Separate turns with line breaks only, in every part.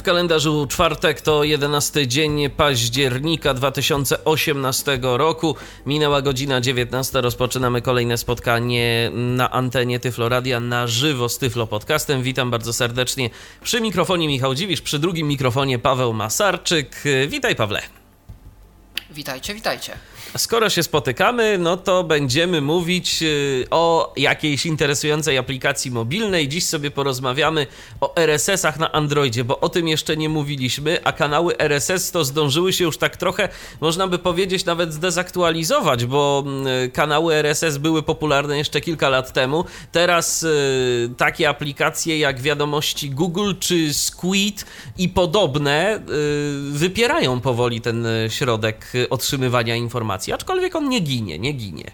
W kalendarzu czwartek to 11 dzień października 2018 roku. Minęła godzina 19. Rozpoczynamy kolejne spotkanie na antenie Tyfloradia na żywo z Tyflo Podcastem. Witam bardzo serdecznie przy mikrofonie Michał Dziwisz, przy drugim mikrofonie Paweł Masarczyk. Witaj Pawle.
Witajcie, witajcie.
Skoro się spotykamy, no to będziemy mówić y, o jakiejś interesującej aplikacji mobilnej. Dziś sobie porozmawiamy o RSS-ach na Androidzie, bo o tym jeszcze nie mówiliśmy, a kanały RSS to zdążyły się już tak trochę, można by powiedzieć, nawet zdezaktualizować, bo mm, kanały RSS były popularne jeszcze kilka lat temu. Teraz y, takie aplikacje jak wiadomości Google czy Squid i podobne y, wypierają powoli ten środek otrzymywania informacji informacji, aczkolwiek on nie ginie, nie ginie.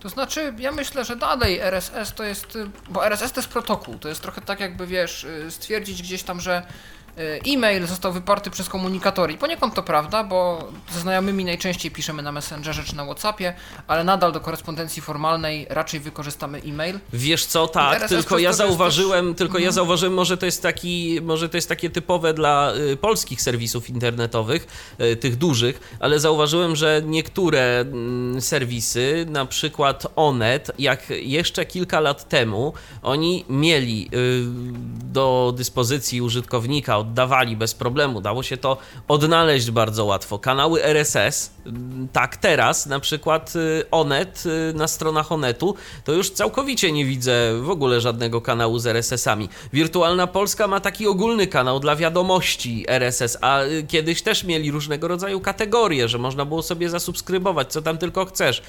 To znaczy, ja myślę, że dalej RSS to jest, bo RSS to jest protokół, to jest trochę tak jakby, wiesz, stwierdzić gdzieś tam, że e-mail został wyparty przez komunikatory. I poniekąd to prawda, bo ze znajomymi najczęściej piszemy na Messengerze czy na Whatsappie, ale nadal do korespondencji formalnej raczej wykorzystamy e-mail.
Wiesz co, tak, tylko ja zauważyłem, też... tylko ja mhm. zauważyłem, może to jest taki, może to jest takie typowe dla y, polskich serwisów internetowych, y, tych dużych, ale zauważyłem, że niektóre y, serwisy, na przykład Onet, jak jeszcze kilka lat temu, oni mieli y, do dyspozycji użytkownika oddawali bez problemu. Dało się to odnaleźć bardzo łatwo. Kanały RSS, mm, tak teraz, na przykład y, Onet, y, na stronach Onetu, to już całkowicie nie widzę w ogóle żadnego kanału z RSS-ami. Wirtualna Polska ma taki ogólny kanał dla wiadomości RSS, a y, kiedyś też mieli różnego rodzaju kategorie, że można było sobie zasubskrybować, co tam tylko chcesz.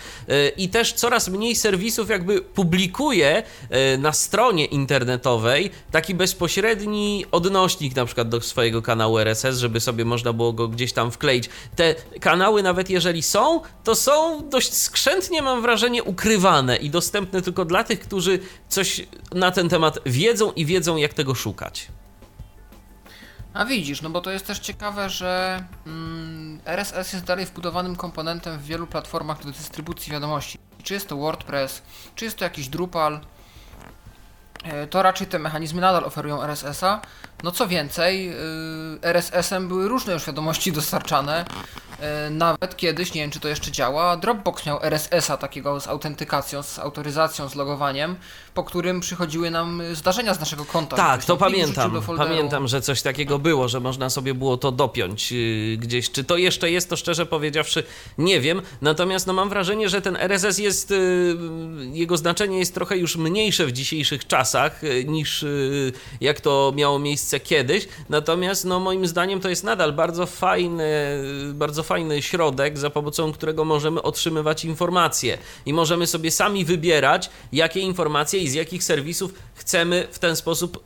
I też coraz mniej serwisów jakby publikuje na stronie internetowej taki bezpośredni odnośnik, na przykład do swojego kanału RSS, żeby sobie można było go gdzieś tam wkleić. Te kanały, nawet jeżeli są, to są dość skrzętnie, mam wrażenie, ukrywane i dostępne tylko dla tych, którzy coś na ten temat wiedzą i wiedzą, jak tego szukać.
A widzisz, no bo to jest też ciekawe, że mm, RSS jest dalej wbudowanym komponentem w wielu platformach do dystrybucji wiadomości. Czy jest to WordPress, czy jest to jakiś Drupal, e, to raczej te mechanizmy nadal oferują RSS-a, no co więcej, y, RSS-em były różne już wiadomości dostarczane. Y, nawet kiedyś, nie wiem czy to jeszcze działa, Dropbox miał RSS-a takiego z autentykacją, z autoryzacją, z logowaniem, po którym przychodziły nam zdarzenia z naszego konta.
Tak, to pamiętam. Pamiętam, że coś takiego było, że można sobie było to dopiąć y, gdzieś. Czy to jeszcze jest, to szczerze powiedziawszy nie wiem. Natomiast no, mam wrażenie, że ten RSS jest, jego znaczenie jest trochę już mniejsze w dzisiejszych czasach niż jak to miało miejsce miejsce kiedyś, natomiast no, moim zdaniem to jest nadal bardzo fajny, bardzo fajny środek, za pomocą którego możemy otrzymywać informacje. I możemy sobie sami wybierać, jakie informacje i z jakich serwisów chcemy w ten sposób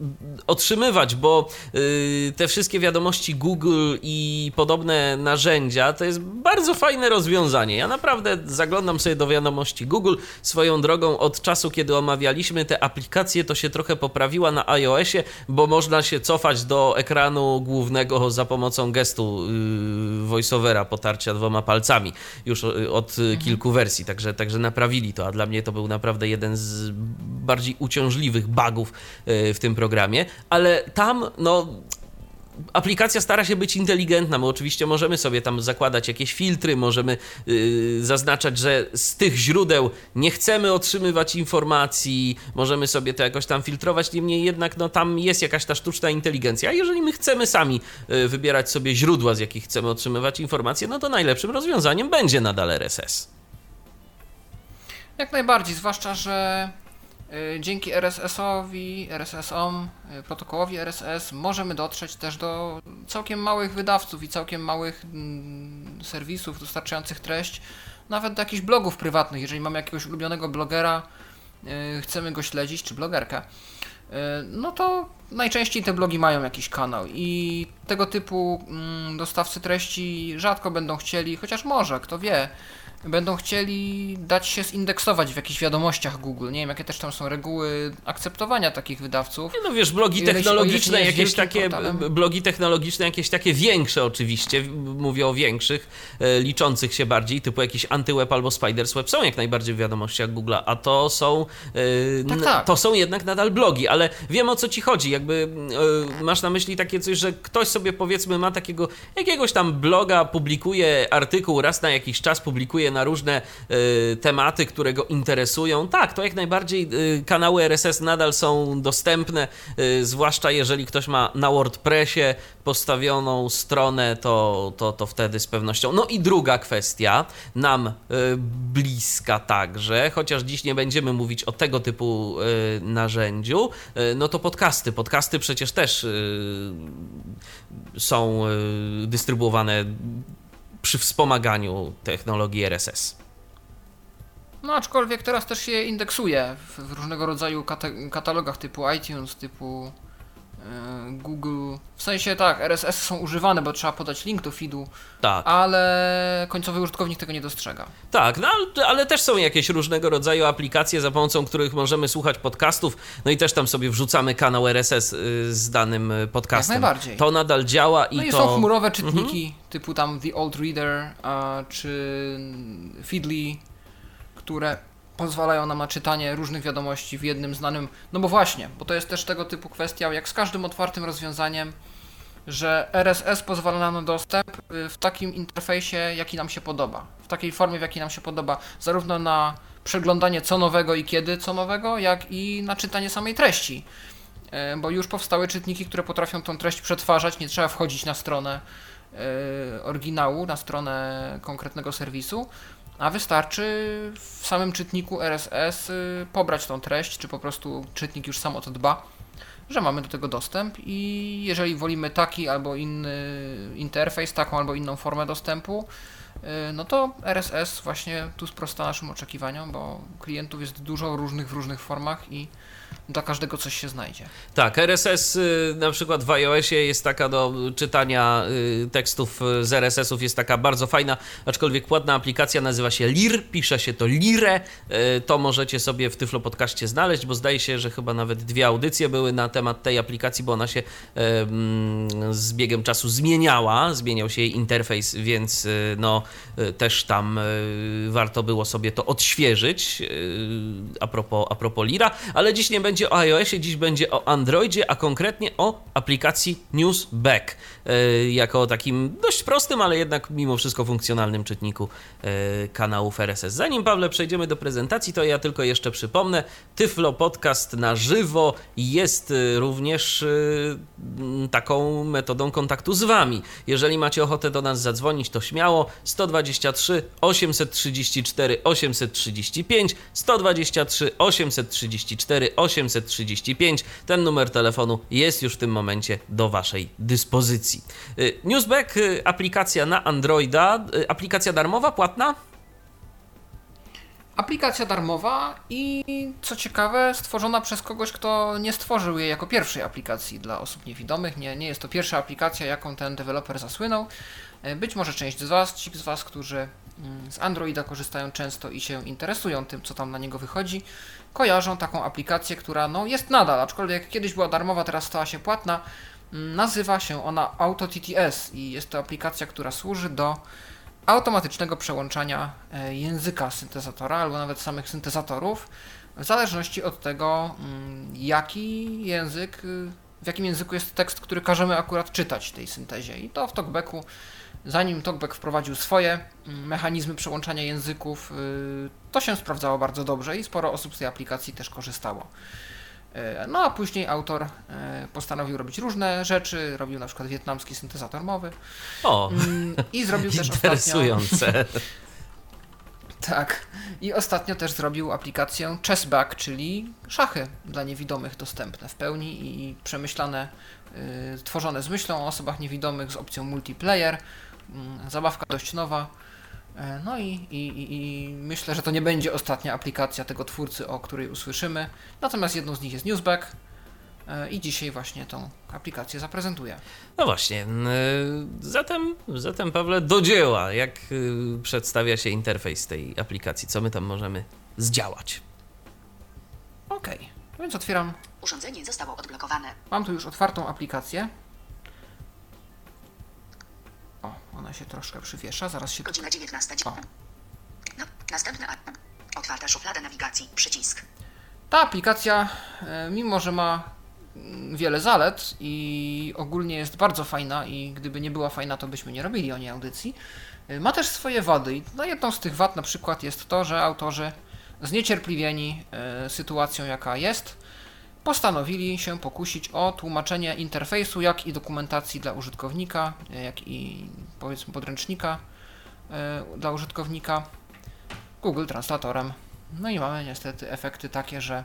otrzymywać, bo yy, te wszystkie wiadomości Google i podobne narzędzia to jest bardzo fajne rozwiązanie. Ja naprawdę zaglądam sobie do wiadomości Google swoją drogą. Od czasu, kiedy omawialiśmy te aplikacje, to się trochę poprawiła na iOSie, bo można się co cofać do ekranu głównego za pomocą gestu yy, voiceovera, potarcia dwoma palcami już y, od mhm. kilku wersji, także, także naprawili to, a dla mnie to był naprawdę jeden z bardziej uciążliwych bugów yy, w tym programie, ale tam no aplikacja stara się być inteligentna. My oczywiście możemy sobie tam zakładać jakieś filtry, możemy yy, zaznaczać, że z tych źródeł nie chcemy otrzymywać informacji, możemy sobie to jakoś tam filtrować. Niemniej jednak no, tam jest jakaś ta sztuczna inteligencja. Jeżeli my chcemy sami yy, wybierać sobie źródła, z jakich chcemy otrzymywać informacje, no to najlepszym rozwiązaniem będzie nadal RSS.
Jak najbardziej, zwłaszcza, że dzięki RSS-owi, RSS-om, y, protokołowi RSS możemy dotrzeć też do całkiem małych wydawców i całkiem małych mm, serwisów dostarczających treść, nawet do jakichś blogów prywatnych. Jeżeli mamy jakiegoś ulubionego blogera, y, chcemy go śledzić, czy blogerkę, no to najczęściej te blogi mają jakiś kanał i tego typu mm, dostawcy treści rzadko będą chcieli, chociaż może, kto wie, będą chcieli dać się zindeksować w jakichś wiadomościach Google. Nie wiem, jakie też tam są reguły akceptowania takich wydawców.
No wiesz, blogi technologiczne, jakieś takie, portalem. blogi technologiczne, jakieś takie większe oczywiście, mówię o większych, e, liczących się bardziej, typu jakiś Antyweb albo Spiders Web są jak najbardziej w wiadomościach Google, a to są, e, tak, tak. to są jednak nadal blogi, ale wiem o co ci chodzi, jakby e, masz na myśli takie coś, że ktoś sobie powiedzmy ma takiego, jakiegoś tam bloga, publikuje artykuł raz na jakiś czas, publikuje na różne y, tematy, które go interesują. Tak, to jak najbardziej y, kanały RSS nadal są dostępne, y, zwłaszcza jeżeli ktoś ma na WordPressie postawioną stronę, to, to, to wtedy z pewnością. No i druga kwestia, nam bliska także, chociaż dziś nie będziemy mówić o tego typu narzędziu, no to podcasty. Podcasty przecież też są dystrybuowane przy wspomaganiu technologii RSS.
No aczkolwiek teraz też się indeksuje w, różnego rodzaju katalogach typu iTunes, typu Google. W sensie tak, RSS są używane, bo trzeba podać link do feedu, tak. ale końcowy użytkownik tego nie dostrzega.
Tak, no ale, ale, też są jakieś różnego rodzaju aplikacje, za pomocą których możemy słuchać podcastów, no i też tam sobie wrzucamy kanał RSS y, z danym y, podcastem.
Jak najbardziej.
To nadal działa i
no i
to...
są chmurowe czytniki mhm. typu tam The Old Reader czy Feedly, które pozwalają nam na czytanie różnych wiadomości w jednym znanym. No bo właśnie, bo to jest też tego typu kwestia, jak z każdym otwartym rozwiązaniem, że RSS pozwala nam na dostęp y, w takim interfejsie, jaki nam się podoba. W takiej formie, w jakiej nam się podoba, zarówno na przeglądanie co nowego i kiedy co nowego, jak i na czytanie samej treści. Y, bo już powstały czytniki, które potrafią tą treść przetwarzać, nie trzeba wchodzić na stronę y, oryginału, na stronę konkretnego serwisu, a wystarczy w samym czytniku RSS y, pobrać tą treść, czy po prostu czytnik już sam o to dba, że mamy do tego dostęp i jeżeli wolimy taki albo inny interfejs, taką albo inną formę dostępu, y, no to RSS właśnie tu sprosta naszym oczekiwaniom, bo klientów jest dużo różnych w różnych formach i dla każdego coś się znajdzie.
Tak, RSS y, na przykład w iOSie jest taka do czytania y, tekstów z RSS-ów, jest taka bardzo fajna, aczkolwiek płatna aplikacja, nazywa się Lir, pisze się to Lire, y, to możecie sobie w Tyflo Podcaście znaleźć, bo zdaje się, że chyba nawet dwie audycje były na temat tej aplikacji, bo ona się z biegiem czasu zmieniała, zmieniał się jej interfejs, więc no też tam warto było sobie to odświeżyć a propos, a propos Lira, ale dziś nie będzie o iOSie, dziś będzie o Androidzie, a konkretnie o aplikacji Newsback. E, jako takim dość prostym, ale jednak mimo wszystko funkcjonalnym czytniku e, kanałów RSS. Zanim Pawle przejdziemy do prezentacji, to ja tylko jeszcze przypomnę, Tyflo Podcast na żywo jest e, również taką metodą kontaktu z Wami. Jeżeli macie ochotę do nas zadzwonić, to śmiało 123 834 835 123 834 835. Ten numer telefonu jest już w tym momencie do Waszej dyspozycji. Y, Newsback, y, aplikacja na Androida, y, aplikacja darmowa, płatna?
Aplikacja darmowa i co ciekawe, stworzona przez kogoś, kto nie stworzył jej jako pierwszej aplikacji dla osób niewidomych. Nie, nie jest to pierwsza aplikacja, jaką ten deweloper zasłynął. Być może część z Was, ci z Was, którzy mm, z Androida korzystają często i się interesują tym, co tam na niego wychodzi, kojarzą taką aplikację, która no, jest nadal, aczkolwiek kiedyś była darmowa, teraz stała się płatna. Mm, nazywa się ona AutoTTS i jest to aplikacja, która służy do automatycznego przełączania e, języka syntezatora albo nawet samych syntezatorów w zależności od tego, mm, jaki język, y, w jakim języku jest tekst, który każemy akurat czytać tej syntezie. I to w TalkBacku, zanim TalkBack wprowadził swoje mm, mechanizmy przełączania języków, y, to się sprawdzało bardzo dobrze i sporo osób z tej aplikacji też korzystało. E, no a później autor e, postanowił robić różne rzeczy, robił na przykład wietnamski syntezator mowy.
O! Mm,
I zrobił też
Interesujące.
Ostatnio... tak. I ostatnio też zrobił aplikację Chessback, czyli szachy dla niewidomych dostępne w pełni i przemyślane, yy, tworzone z myślą o osobach niewidomych z opcją multiplayer. Yy, zabawka dość nowa. E, no i, i, i, myślę, że to nie będzie ostatnia aplikacja tego twórcy, o której usłyszymy. Natomiast jedną z nich jest Newsback. E, I dzisiaj właśnie tą aplikację zaprezentuję.
No właśnie. Zatem, zatem Pawle, do dzieła. Jak przedstawia się interfejs tej aplikacji? Co my tam możemy zdziałać?
Okej, okay. więc otwieram.
Urządzenie zostało odblokowane.
Mam tu już otwartą aplikację. O, ona się troszkę przywiesza, zaraz się...
Godzina 19. O. No, następna... Otwarta szuflada nawigacji, przycisk.
Ta aplikacja, e, mimo że ma mm, wiele zalet i ogólnie jest bardzo fajna i gdyby nie była fajna, to byśmy nie robili o niej audycji, e, ma też swoje wady. No jedną z tych wad na przykład jest to, że autorzy zniecierpliwieni e, sytuacją jaka jest, postanowili się pokusić o tłumaczenie interfejsu, jak i dokumentacji dla użytkownika, jak i powiedzmy podręcznika dla użytkownika Google Translatorem. No i mamy niestety efekty takie, że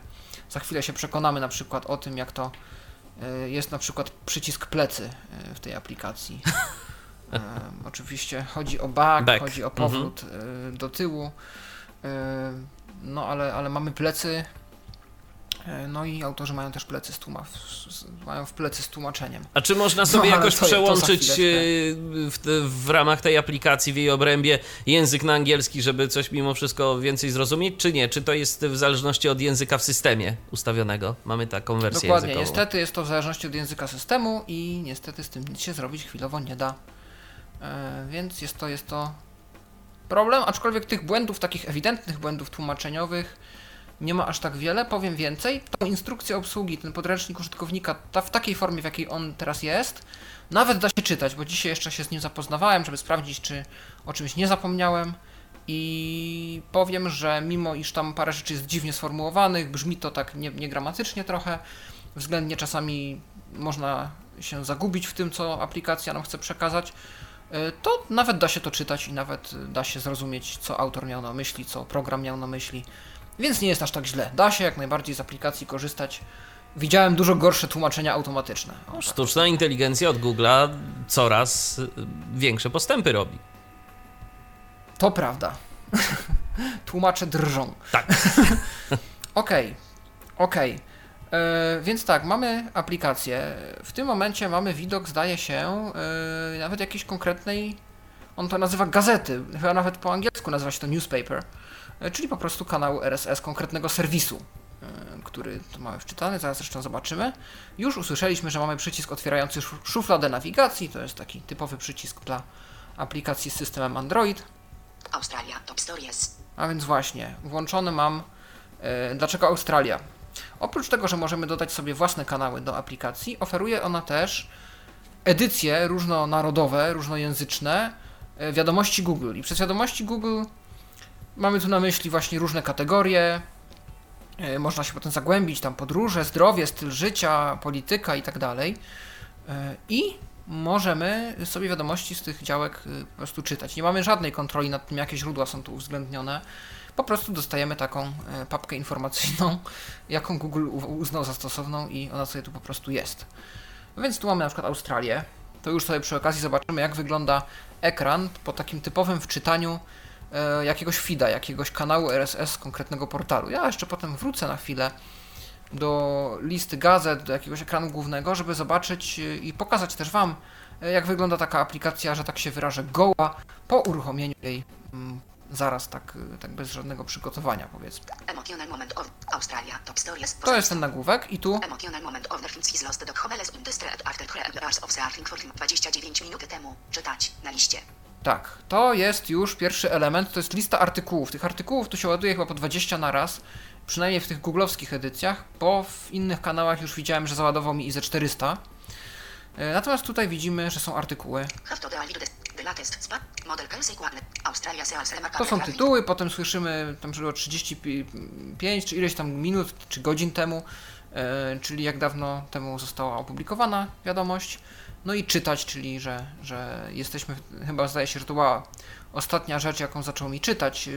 za chwilę się przekonamy na przykład o tym, jak to e, jest na przykład przycisk plecy e, w tej aplikacji. oczywiście chodzi o back, back. chodzi o powrót mhm. do tyłu. no ale, ale mamy plecy E, no i autorzy mają też plecy z tłuma, mają w plecy z tłumaczeniem.
A czy można sobie no, jakoś to, przełączyć to e, w, w, ramach tej aplikacji, w jej obrębie język na angielski, żeby coś mimo wszystko więcej zrozumieć, czy nie? Czy to jest w zależności od języka w systemie ustawionego? Mamy taką wersję
Dokładnie,
językową.
niestety jest to w zależności od języka systemu i niestety z tym nic się zrobić chwilowo nie da. E, więc jest to, jest to problem, aczkolwiek tych błędów, takich ewidentnych błędów tłumaczeniowych nie ma aż tak wiele. Powiem więcej, tą instrukcję obsługi, ten podręcznik użytkownika, ta, w takiej formie, w jakiej on teraz jest, nawet da się czytać, bo dzisiaj jeszcze się z nim zapoznawałem, żeby sprawdzić, czy o czymś nie zapomniałem. I powiem, że mimo iż tam parę rzeczy jest dziwnie sformułowanych, brzmi to tak nie, niegramatycznie trochę, względnie czasami można się zagubić w tym, co aplikacja nam chce przekazać, y, to nawet da się to czytać i nawet da się zrozumieć, co autor miał na myśli, co program miał na myśli. Więc nie jest aż tak źle. Da się jak najbardziej z aplikacji korzystać. Widziałem dużo gorsze tłumaczenia automatyczne.
O, tak. Sztuczna inteligencja od Google'a coraz y, większe postępy robi.
To prawda. Tłumacze drżą.
Tak.
Okej, okej. Okay. E, więc tak, mamy aplikację. W tym momencie mamy widok, zdaje się, yy, nawet jakiejś konkretnej. On to nazywa gazety. Chyba nawet po angielsku nazywa się to newspaper. E, czyli po prostu kanału RSS konkretnego serwisu, e, który tu mamy wczytany, zaraz zresztą zobaczymy. Już usłyszeliśmy, że mamy przycisk otwierający szufladę nawigacji, to jest taki typowy przycisk dla aplikacji z systemem Android.
Australia Top Stories.
A więc właśnie, włączony mam. E, dlaczego Australia? Oprócz tego, że możemy dodać sobie własne kanały do aplikacji, oferuje ona też edycje różnonarodowe, różnojęzyczne wiadomości Google. I przez wiadomości Google Mamy tu na myśli właśnie różne kategorie. E, można się potem zagłębić, tam podróże, zdrowie, styl życia, polityka i tak dalej. E, I możemy sobie wiadomości z tych działek e, po prostu czytać. Nie mamy żadnej kontroli nad tym, jakie źródła są tu uwzględnione. Po prostu dostajemy taką papkę informacyjną, jaką Google uznał za stosowną i ona sobie tu po prostu jest. Więc tu mamy na przykład Australię. To już sobie przy okazji zobaczymy, jak wygląda ekran po takim typowym wczytaniu jakiegoś feeda, jakiegoś kanału RSS konkretnego portalu. Ja jeszcze potem wrócę na chwilę do listy gazet, do jakiegoś ekranu głównego, żeby zobaczyć e, i pokazać też Wam, e, jak wygląda taka aplikacja, że tak się wyrażę, goła po uruchomieniu jej mm, zaraz tak, tak bez żadnego przygotowania powiedzmy.
Emotional moment of Australia top stories.
To jest ten nagłówek i tu
Emotional moment of the things is lost dog homeles in the street after three hours of surfing for 29 minut temu. Czytać na liście.
Tak, to jest już pierwszy element, to jest lista artykułów. Tych artykułów tu się ładuje chyba po 20 na raz, przynajmniej w tych googlowskich edycjach, bo w innych kanałach już widziałem, że załadował mi i ze 400. E, natomiast tutaj widzimy, że są artykuły. To są tytuły, potem słyszymy tam, że było 35 czy ileś tam minut czy godzin temu, e, czyli jak dawno temu została opublikowana wiadomość. No i czytać, czyli że, że jesteśmy, chyba zdaje się, że to była ostatnia rzecz, jaką zaczął mi czytać yy,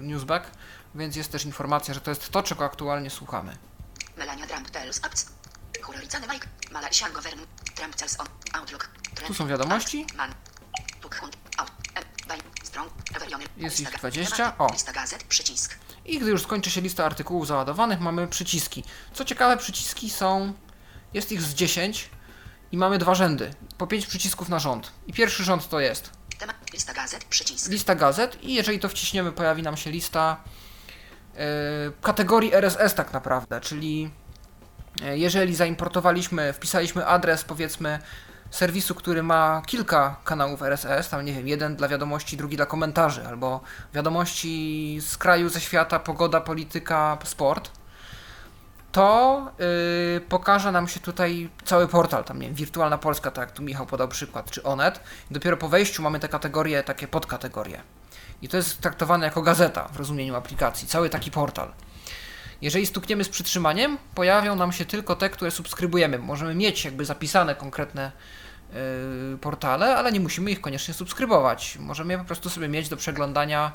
Newsback, więc jest też informacja, że to jest to, czego aktualnie słuchamy.
Melania Trump tells apps. Mike. Malaysian government. Trump tells on Outlook.
Tu są wiadomości. Jest ich 20. O. I gdy już skończy się lista artykułów załadowanych, mamy przyciski. Co ciekawe, przyciski są Jest ich z 10 i mamy dwa rzędy. Po 5 przycisków na rząd. I pierwszy rząd to jest
Temat. Lista gazet. Przycisk.
lista gazet i jeżeli to wciśniemy, pojawi nam się lista e, kategorii RSS tak naprawdę, czyli e, jeżeli zaimportowaliśmy, wpisaliśmy adres powiedzmy serwisu, który ma kilka kanałów RSS, tam nie wiem, jeden dla wiadomości, drugi dla komentarzy, albo wiadomości z kraju, ze świata, pogoda, polityka, sport, to yy, pokaże nam się tutaj cały portal, tam nie wiem, Wirtualna Polska, tak jak tu Michał podał przykład, czy Onet. Dopiero po wejściu mamy te kategorie, takie podkategorie. I to jest traktowane jako gazeta w rozumieniu aplikacji, cały taki portal. Jeżeli stukniemy z przytrzymaniem, pojawią nam się tylko te, które subskrybujemy. Możemy mieć jakby zapisane konkretne yy, portale, ale nie musimy ich koniecznie subskrybować. Możemy je po prostu sobie mieć do przeglądania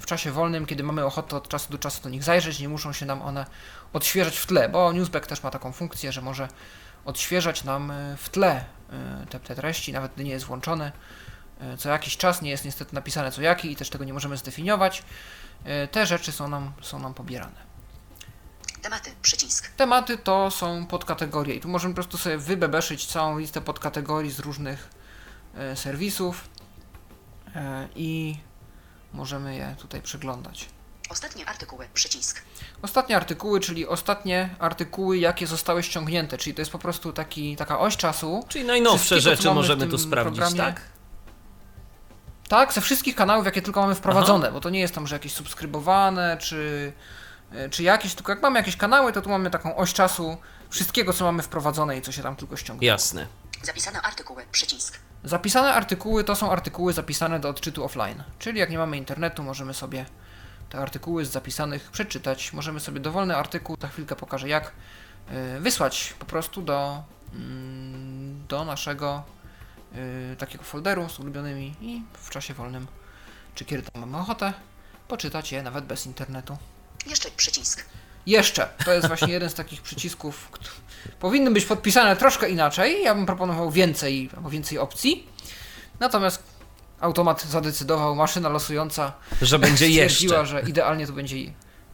w czasie wolnym, kiedy mamy ochotę od czasu do czasu do nich zajrzeć, nie muszą się nam one odświeżać w tle, bo Newsback też ma taką funkcję, że może odświeżać nam y, w tle y, te, te treści, nawet gdy nie jest włączony. Y, Co jakiś czas nie jest niestety napisane co jaki i też tego nie możemy zdefiniować. Te rzeczy są nam, są nam pobierane.
Tematy. Przycisk.
Tematy to są podkategorie i tu możemy po prostu sobie wybebeszyć całą listę podkategorii z różnych e, serwisów e, i możemy je tutaj przeglądać.
Ostatnie artykuły. Przycisk.
Ostatnie artykuły, czyli ostatnie artykuły, jakie zostały ściągnięte, czyli to jest po prostu taki, taka oś czasu.
Czyli najnowsze rzeczy możemy tu sprawdzić,
programie.
tak?
Tak, ze wszystkich kanałów, jakie tylko mamy wprowadzone, bo to nie jest tam, że jakieś subskrybowane, czy, e, czy jakieś, tylko jak mamy jakieś kanały, to tu mamy taką oś czasu wszystkiego, co mamy wprowadzone i co się tam tylko ściąga.
Jasne.
Zapisane artykuły. Przycisk.
Zapisane artykuły to są artykuły zapisane do odczytu offline, czyli jak nie mamy internetu, możemy sobie te artykuły z zapisanych przeczytać. Możemy sobie dowolny artykuł, za chwilkę pokażę jak, y, wysłać po prostu do, mm, do naszego y, takiego folderu z ulubionymi i w czasie wolnym, czy kiedy tam mamy ochotę, poczytać je nawet bez internetu.
Jeszcze przycisk.
Jeszcze. To jest właśnie jeden z takich przycisków, które powinny być podpisane troszkę inaczej. Ja bym proponował więcej, albo więcej opcji. Natomiast automat zadecydował, maszyna losująca
Że będzie
stwierdziła,
jeszcze.
że idealnie to będzie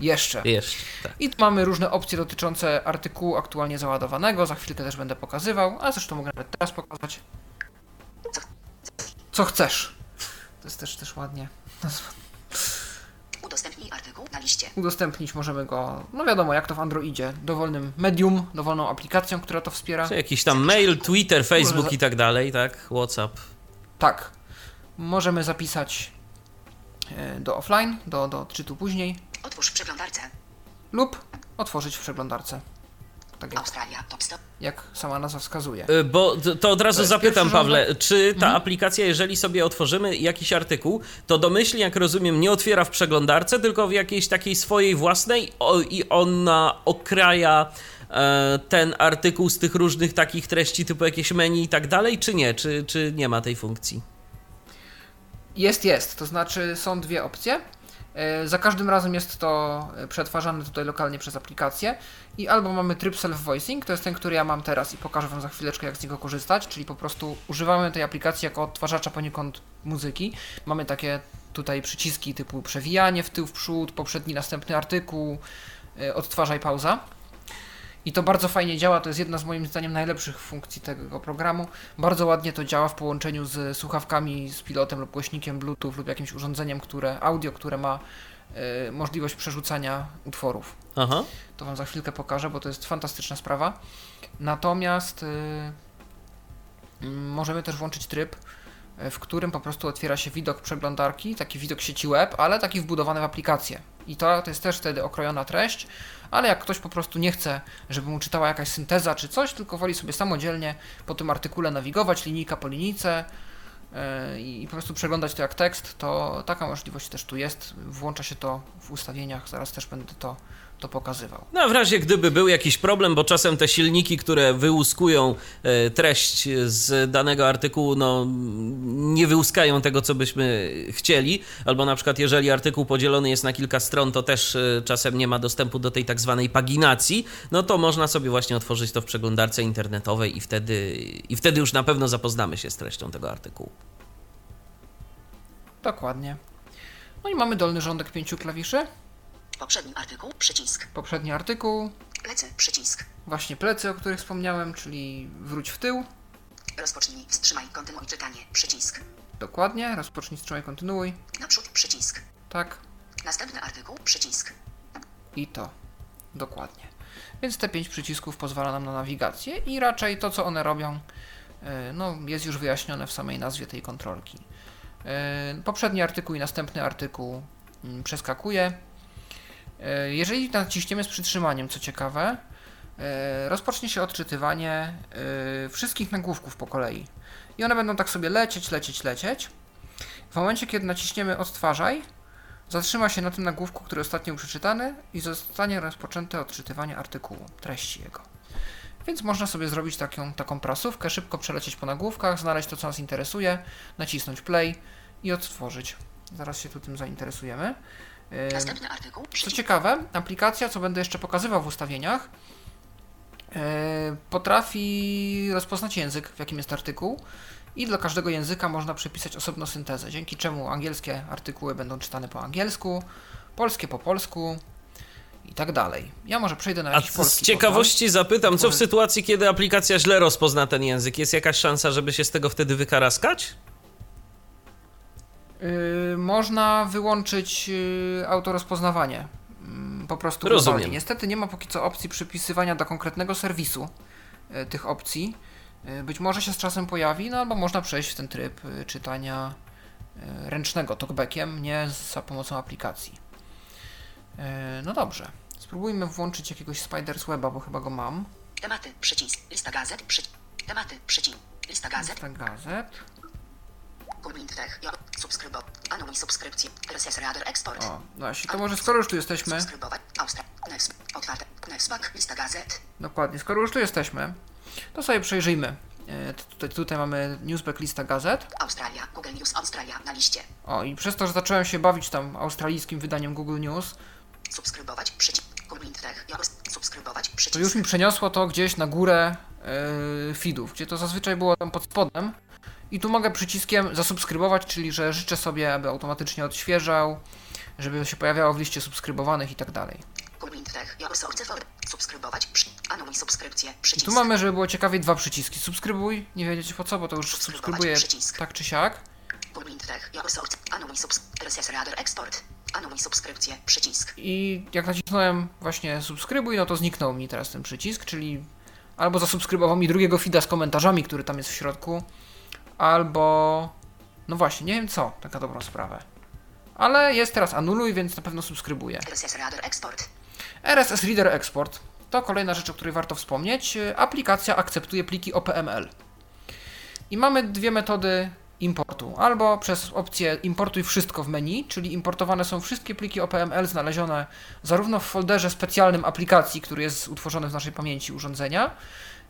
jeszcze.
Jeszcze, tak.
I tu mamy różne opcje dotyczące artykułu aktualnie załadowanego. Za chwilkę też będę pokazywał, a zresztą mogę nawet teraz pokazać. Co chcesz. To jest też, też ładnie nazwane.
Udostępnij artykuł na liście.
Udostępnić możemy go, no wiadomo, jak to w Androidzie, dowolnym medium, dowolną aplikacją, która to wspiera.
Czy jakiś tam mail, Twitter, Facebook
Może
i tak dalej, tak? WhatsApp.
Tak. Możemy zapisać e, do offline, do, do odczytu później,
Otwórz w przeglądarce.
lub otworzyć w przeglądarce. Tak jak,
Australia. Top 100.
jak sama nazwa wskazuje.
Y, Bo to od razu
To
zapytam,
pierwszy rządek.
Pawle, czy ta aplikacja, jeżeli sobie otworzymy jakiś artykuł, to domyślnie, jak rozumiem, nie otwiera w przeglądarce, tylko w jakiejś takiej swojej własnej o, i ona okraja e, ten artykuł z tych różnych takich treści, typu jakieś menu i tak dalej, czy nie? Czy, czy nie ma tej funkcji?
Jest, jest. To znaczy są dwie opcje. E, Za każdym razem jest to e, przetwarzane tutaj lokalnie przez aplikację i albo mamy tryb self-voicing, to jest ten, który ja mam teraz i pokażę Wam za chwileczkę, jak z niego korzystać, czyli po prostu używamy tej aplikacji jako odtwarzacza poniekąd muzyki. Mamy takie tutaj przyciski typu przewijanie w tył, w przód, poprzedni, następny artykuł, e, odtwarzaj, pauza. I to bardzo fajnie działa, to jest jedna z moim zdaniem najlepszych funkcji tego programu. Bardzo ładnie to działa w połączeniu z słuchawkami, z pilotem lub głośnikiem Bluetooth lub jakimś urządzeniem, które audio, które ma e, możliwość przerzucania utworów.
Aha.
To Wam za chwilkę pokażę, bo to jest fantastyczna sprawa. Natomiast y, możemy też włączyć tryb, y, w którym po prostu otwiera się widok przeglądarki, taki widok sieci web, ale taki wbudowany w aplikację. I to, to jest też wtedy okrojona treść, ale jak ktoś po prostu nie chce, żeby mu czytała jakaś synteza czy coś, tylko woli sobie samodzielnie po tym artykule nawigować, linijka po linijce, y, i po prostu przeglądać to jak tekst, to taka możliwość też tu jest. Włącza się to w ustawieniach, zaraz też będę to, to pokazywał.
No, w razie gdyby był jakiś problem, bo czasem te silniki, które wyłuskują e, treść z danego artykułu, no nie wyłuskają tego, co byśmy chcieli, albo na przykład jeżeli artykuł podzielony jest na kilka stron, to też e, czasem nie ma dostępu do tej tak zwanej paginacji, no to można sobie właśnie otworzyć to w przeglądarce internetowej i wtedy, i wtedy już na pewno zapoznamy się z treścią tego artykułu.
Dokładnie. No i mamy dolny rządek pięciu klawiszy.
Poprzedni artykuł. Przycisk.
Poprzedni artykuł.
Plecy, przycisk.
Właśnie plecy, o których wspomniałem, czyli wróć w tył.
Rozpocznij, wstrzymaj, kontynuuj czytanie, przycisk.
Dokładnie, rozpocznij, wstrzymaj, kontynuuj.
Naprzód, przycisk.
Tak.
Następny artykuł, przycisk.
I to. Dokładnie. Więc te pięć przycisków pozwala nam na nawigację i raczej to, co one robią, e, no, jest już wyjaśnione w samej nazwie tej kontrolki. E, poprzedni artykuł i następny artykuł mm, przeskakuje. E, jeżeli naciśniemy z przytrzymaniem, co ciekawe, rozpocznie się odczytywanie wszystkich nagłówków po kolei. I one będą tak sobie lecieć, lecieć, lecieć. W momencie, kiedy naciśniemy odtwarzaj, Zatrzyma się na tym nagłówku, który ostatnio był przeczytany i zostanie rozpoczęte odczytywanie artykułu, treści jego. Więc można sobie zrobić taką, taką prasówkę, szybko przelecieć po nagłówkach, znaleźć to, co nas interesuje, nacisnąć play i odtworzyć. Zaraz się tu tym zainteresujemy.
Następny artykuł.
Co ciekawe, aplikacja, co będę jeszcze pokazywał w ustawieniach, potrafi rozpoznać język, w jakim jest artykuł i dla każdego języka można przepisać osobną syntezę, dzięki czemu angielskie artykuły będą czytane po angielsku, polskie po polsku i tak dalej. Ja może przejdę na jakiś
A z ciekawości portal. zapytam, co w sytuacji, kiedy aplikacja źle rozpozna ten język? Jest jakaś szansa, żeby się z tego wtedy wykaraskać?
Yy, można wyłączyć yy, autorozpoznawanie. Yy, po prostu Rozumiem. Niestety nie ma póki co opcji przypisywania do konkretnego serwisu yy, tych opcji. Y, być może się z czasem pojawi, no albo można przejść w ten tryb y, czytania y, ręcznego talkbackiem, nie za pomocą aplikacji. No dobrze, spróbujmy włączyć jakiegoś Spiders Weba, bo chyba go mam.
Tematy, przycisk, lista gazet, przy... tematy, przycisk, lista gazet.
Lista gazet.
Kumintech, subskrybo, anuluj subskrypcję, RSS Reader Export.
O, właśnie, to może skoro już tu jesteśmy...
Subskrybować, Austra, Next, otwarte, lista gazet.
Dokładnie, skoro już tu jesteśmy, to sobie przejrzyjmy. E, tutaj, tutaj mamy newsback lista gazet.
Australia, Google News Australia na liście.
O, i przez to, że zacząłem się bawić tam australijskim wydaniem Google News,
subskrybować przycisk, subskrybować przycisk.
To już mi przeniosło to gdzieś na górę yy, feedów, gdzie to zazwyczaj było tam pod spodem. I tu mogę przyciskiem zasubskrybować, czyli że życzę sobie, aby automatycznie odświeżał, żeby się pojawiało w liście subskrybowanych i tak dalej. Przycisk. Tu mamy, żeby było ciekawie, dwa przyciski. Subskrybuj, nie wiedzieć po co, bo to już subskrybuję tak czy siak.
Anuluj subskrypcję. Przycisk.
I jak nacisnąłem właśnie subskrybuj, no to zniknął mi teraz ten przycisk, czyli albo zasubskrybował mi drugiego feeda z komentarzami, który tam jest w środku, albo no właśnie, nie wiem co, taka dobrą sprawę. Ale jest teraz anuluj, więc na pewno subskrybuję.
RSS Reader Export.
RSS Reader Export to kolejna rzecz, o której warto wspomnieć. Aplikacja akceptuje pliki OPML. I mamy dwie metody importu. Albo przez opcję importuj wszystko w menu, czyli importowane są wszystkie pliki OPML znalezione zarówno w folderze specjalnym aplikacji, który jest utworzony w naszej pamięci urządzenia,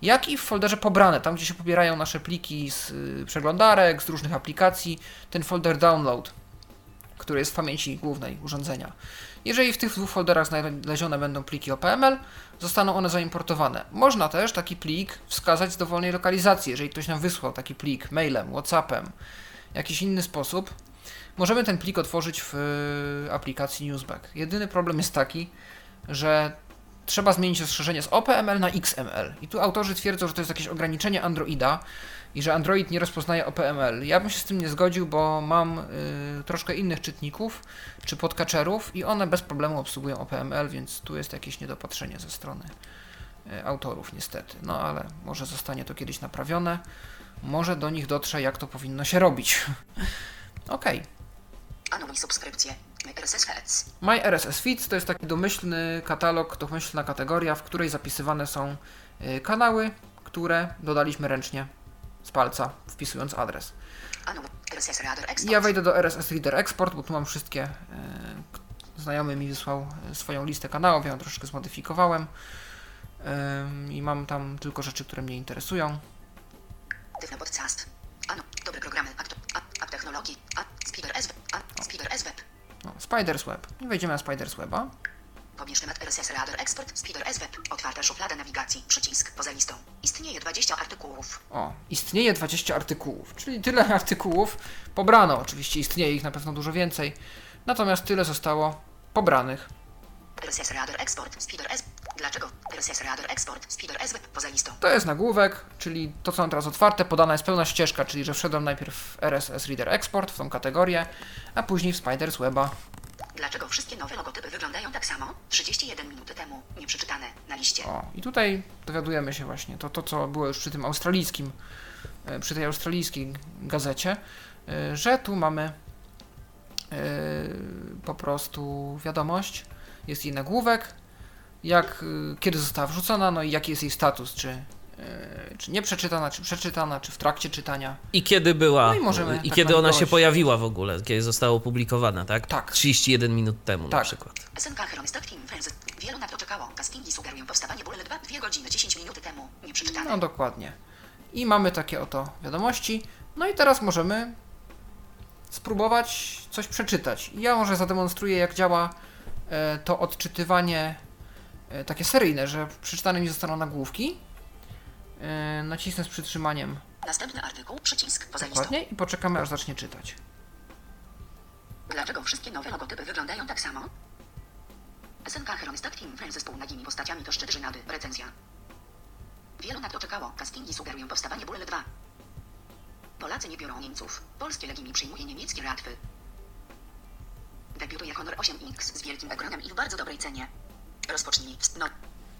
jak i w folderze pobrane, tam gdzie się pobierają nasze pliki z y, przeglądarek, z różnych aplikacji, ten folder download, który jest w pamięci głównej urządzenia. Jeżeli w tych dwóch folderach znalezione będą pliki OPML, zostaną one zaimportowane. Można też taki plik wskazać z dowolnej lokalizacji, jeżeli ktoś nam wysłał taki plik mailem, Whatsappem, jakiś inny sposób. Możemy ten plik otworzyć w y, aplikacji Newsback. Jedyny problem jest taki, że trzeba zmienić rozszerzenie z OPML na XML. I tu autorzy twierdzą, że to jest jakieś ograniczenie Androida, i że Android nie rozpoznaje OPML. Ja bym się z tym nie zgodził, bo mam y, troszkę innych czytników czy podkaczerów i one bez problemu obsługują OPML, więc tu jest jakieś niedopatrzenie ze strony y, autorów niestety. No ale może zostanie to kiedyś naprawione. Może do nich dotrze, jak to powinno się robić. ok.
Anuluj subskrypcję.
My RSS Feeds to jest taki domyślny katalog, domyślna kategoria, w której zapisywane są y, kanały, które dodaliśmy ręcznie z palca, wpisując adres. Ja wejdę do RSS Reader Export, bo tu mam wszystkie. E, znajomy mi wysłał e, swoją listę kanałów, ja ją troszeczkę zmodyfikowałem. I mam tam tylko rzeczy, które mnie interesują.
Podcast. Ano, dobre programy, app technologii, Spider SWeb, Spider SWeb.
No, Spiders Web. Wejdziemy na Spiders Weba.
Pobierz temat RSS Reader Export, Speeder SWeb, otwarta szuflada nawigacji, przycisk, poza listą. Istnieje 20 artykułów.
O, istnieje 20 artykułów, czyli tyle artykułów pobrano. Oczywiście istnieje ich na pewno dużo więcej, natomiast tyle zostało pobranych.
RSS Reader Export, Speeder S, Dlaczego? RSS Reader Export, Speeder SW, poza listą.
To jest nagłówek, czyli to co mam teraz otwarte, podana jest pełna ścieżka, czyli że wszedłem najpierw w RSS Reader Export, w tą kategorię, a później w Spiders Weba.
Dlaczego wszystkie nowe logotypy wyglądają tak samo? 31 minuty temu, nieprzeczytane, na liście.
O, i tutaj dowiadujemy się właśnie, to, to co było już przy tym australijskim, e, przy tej australijskiej gazecie, e, że tu mamy e, po prostu wiadomość, jest jej nagłówek, jak, y, kiedy została wrzucona, no i jaki jest jej status, czy, y, czy nie przeczytana, czy przeczytana, czy w trakcie czytania.
I kiedy była,
No i możemy
i
tak
kiedy ona się pojawiła w ogóle, kiedy została opublikowana, tak?
Tak.
31 minut temu na
Tak.
przykład.
Team Friends. Wielu na to czekało. Castingi sugerują powstawanie Bullet 2 2 godziny 10 minuty temu, nieprzeczytane.
No dokładnie. I mamy takie oto wiadomości. No i teraz możemy spróbować coś przeczytać. Ja może zademonstruję, jak działa e, to odczytywanie e, takie seryjne, że przeczytane mi zostaną nagłówki. E, nacisnę z przytrzymaniem
Następny artykuł, przycisk, poza
dokładnie i poczekamy, aż zacznie czytać.
Dlaczego wszystkie nowe logotypy wyglądają tak samo? SNK Heronistat Team Friends ze współnagimi postaciami to szczyt żenady. Recenzja. Wielu na to czekało. Castingi sugerują powstawanie Bullet 2. Polacy nie biorą Niemców. Polskie Legimi przyjmuje niemieckie ratwy. Debiutuje Honor 8X z wielkim ekranem i w bardzo dobrej cenie. Rozpocznij. No.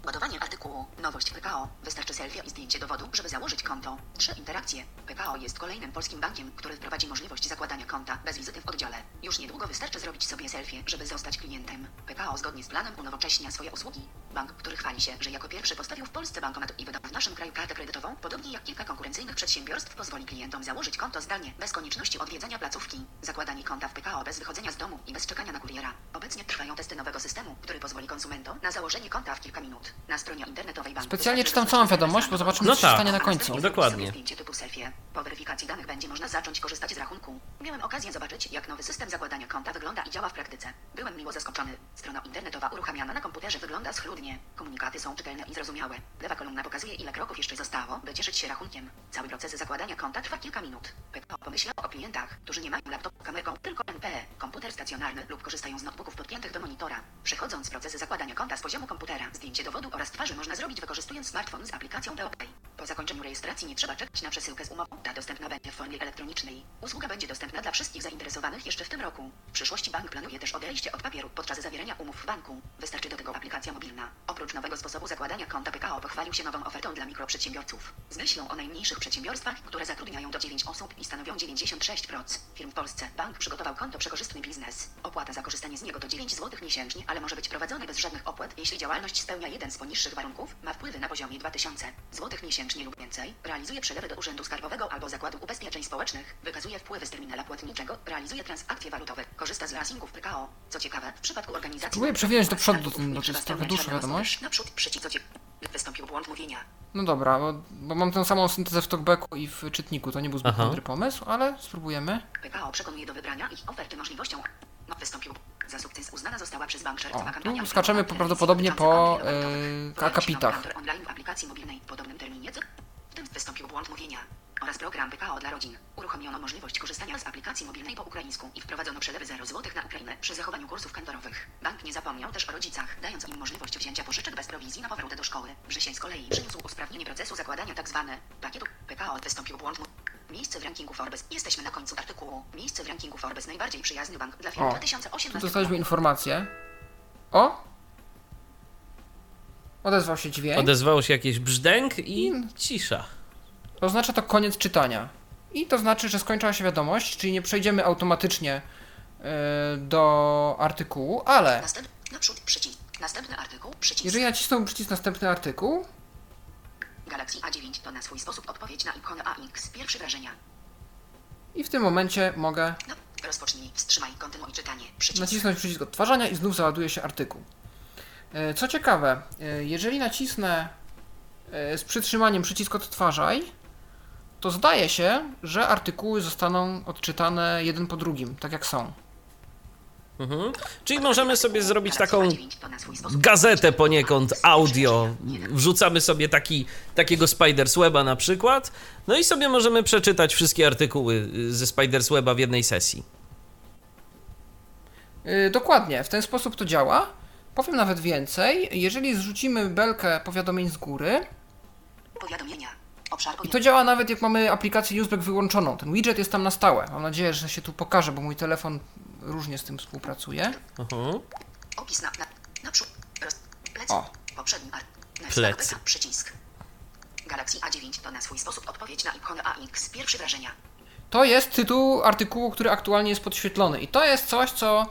Ładowanie artykułu. Nowość PKO. Wystarczy selfie i zdjęcie dowodu, żeby założyć konto. Trzy interakcje. PKO jest kolejnym polskim bankiem, który wprowadzi możliwość zakładania konta bez wizyty w oddziale. Już niedługo wystarczy zrobić sobie selfie, żeby zostać klientem. PKO zgodnie z planem unowocześnia swoje usługi. Bank, który chwali się, że jako pierwszy postawił w Polsce bankomat i wydał w naszym kraju kartę kredytową, podobnie jak kilka konkurencyjnych przedsiębiorstw, pozwoli klientom założyć konto zdalnie, bez konieczności odwiedzania placówki. Zakładanie konta w PKO bez wychodzenia z domu i bez czekania na kuriera. Obecnie trwają testy nowego systemu, który pozwoli konsumentom na założenie konta w kilka minut. Na stronie internetowej banku.
Specjalnie czytam całą wiadomość, bo zobaczymy,
No
co się
tak.
stanie na końcu.
następnie
Dokładnie.
zdjęcie typu selfie. Po weryfikacji danych będzie można zacząć korzystać z rachunku. Miałem okazję zobaczyć, jak nowy system zakładania konta wygląda i działa w praktyce. Byłem miło zaskoczony. Strona internetowa uruchamiana na komputerze wygląda schludnie. Komunikaty są czytelne i zrozumiałe. Lewa kolumna pokazuje, ile kroków jeszcze zostało, by cieszyć się rachunkiem. Cały proces zakładania konta trwa kilka minut. PKO pomyślał o klientach, którzy nie mają laptopu kamerką, tylko NP, komputer stacjonarny lub korzystają z notebooków podpiętych do monitora. Przechodząc w proces zakładania konta z poziomu komputera, zdjęcie dowodu oraz twarzy można zrobić wykorzystując smartfon z aplikacją POPay. Po zakończeniu rejestracji nie trzeba czekać na przesyłkę z umową. Ta dostępna będzie w formie elektronicznej. Usługa będzie dostępna dla wszystkich zainteresowanych jeszcze w tym roku. W przyszłości bank planuje też odejście od papieru podczas zawierania umów w banku. Wystarczy do tego aplikacja mobilna. Oprócz nowego sposobu zakładania konta PKO pochwalił się nową ofertą dla mikroprzedsiębiorców. Z myślą o najmniejszych przedsiębiorstwach, które zatrudniają do 9 osób i stanowią 96% firm w Polsce. Bank przygotował konto przekorzystny biznes. Opłata za korzystanie z niego to 9 zł miesięcznie, ale może być prowadzone bez żadnych opłat, jeśli działalność spełnia jeden z poniższych warunków, ma wpływy na poziomie 2000 zł miesięcznie lub więcej, realizuje przelewy do Urzędu Skarbowego albo Zakładu Ubezpieczeń Społecznych, wykazuje wpływy z terminala płatniczego, realizuje transakcje walutowe, korzysta z leasingów PKO. Co ciekawe, w przypadku organizacji...
Spróbuję przewinąć do przodu, to- jest trochę dłuższa wiadomość.
Naprzód przycisk, co. Wystąpił błąd mówienia.
No dobra, bo, bo mam tę samą syntezę w talkbacku i w czytniku, to nie był zbyt
Aha.
mądry pomysł, ale spróbujemy.
PKO przekonuje do wybrania ich oferty możliwością. No, wystąpił. Za sukces uznana została przez bank kampania.
skaczemy
reklamowa
prawdopodobnie po,
kontinuowej
akapitach.
online w aplikacji mobilnej w podobnym terminie. W tym wystąpił błąd mówienia. Oraz program PKO dla rodzin. Uruchomiono możliwość korzystania z aplikacji mobilnej po ukraińsku i wprowadzono przelewy 0 zł na Ukrainę przy zachowaniu kursów kantorowych. Bank nie zapomniał też o rodzicach, dając im możliwość wzięcia pożyczek bez prowizji na powrót do szkoły. Wrzesień z kolei przyniósł usprawnienie procesu zakładania tzw. pakietu PKO. Wystąpił błąd Miejsce w rankingu Forbes. Jesteśmy na końcu artykułu. Miejsce w rankingu Forbes. Najbardziej przyjazny bank dla firm
O,
2018
Tu dostaliśmy informację. O! Odezwał się dźwięk.
Odezwało się jakieś brzdęk i cisza.
Oznacza to koniec czytania. I to znaczy, że skończyła się wiadomość, czyli nie przejdziemy automatycznie e, do artykułu, ale
Następ... Naprzód przycisk. Następny artykuł. Przycisk.
jeżeli nacisnę przycisk następny artykuł,
Galaxy A9 to na swój sposób odpowiedź na ikonę AX. Pierwsze wrażenia.
i w tym momencie mogę
No, rozpocznij, wstrzymaj, kontynuuj czytanie. Przycisk.
nacisnąć przycisk odtwarzania i znów załaduje się artykuł. E, Co ciekawe, e, jeżeli nacisnę z przytrzymaniem przycisk odtwarzaj, to zdaje się, że artykuły zostaną odczytane jeden po drugim, tak jak są.
Mhm. Czyli możemy sobie zrobić taką
A9 to na swój sposób
gazetę poniekąd audio. Wrzucamy sobie taki, takiego Spidersweba na przykład, no i sobie możemy przeczytać wszystkie artykuły y, ze Spidersweba w jednej sesji.
Yy, dokładnie, w ten sposób to działa. powiem nawet więcej. Jeżeli zrzucimy belkę powiadomień z góry,
Powiadomienia. Obszar
i to działa nawet jak mamy aplikację Newsback wyłączoną. Ten widget jest tam na stałe. Mam nadzieję, że się tu pokaże, bo mój telefon różnie z tym współpracuje.
Mhm.
Opis na, na. Roz, plecy.
O.
Poprzedni. Beta, przycisk. Galaxy A9 to na swój sposób odpowiedź na ikonę AX. Pierwsze wrażenia.
To jest tytuł artykułu, który aktualnie jest podświetlony. I to jest coś, co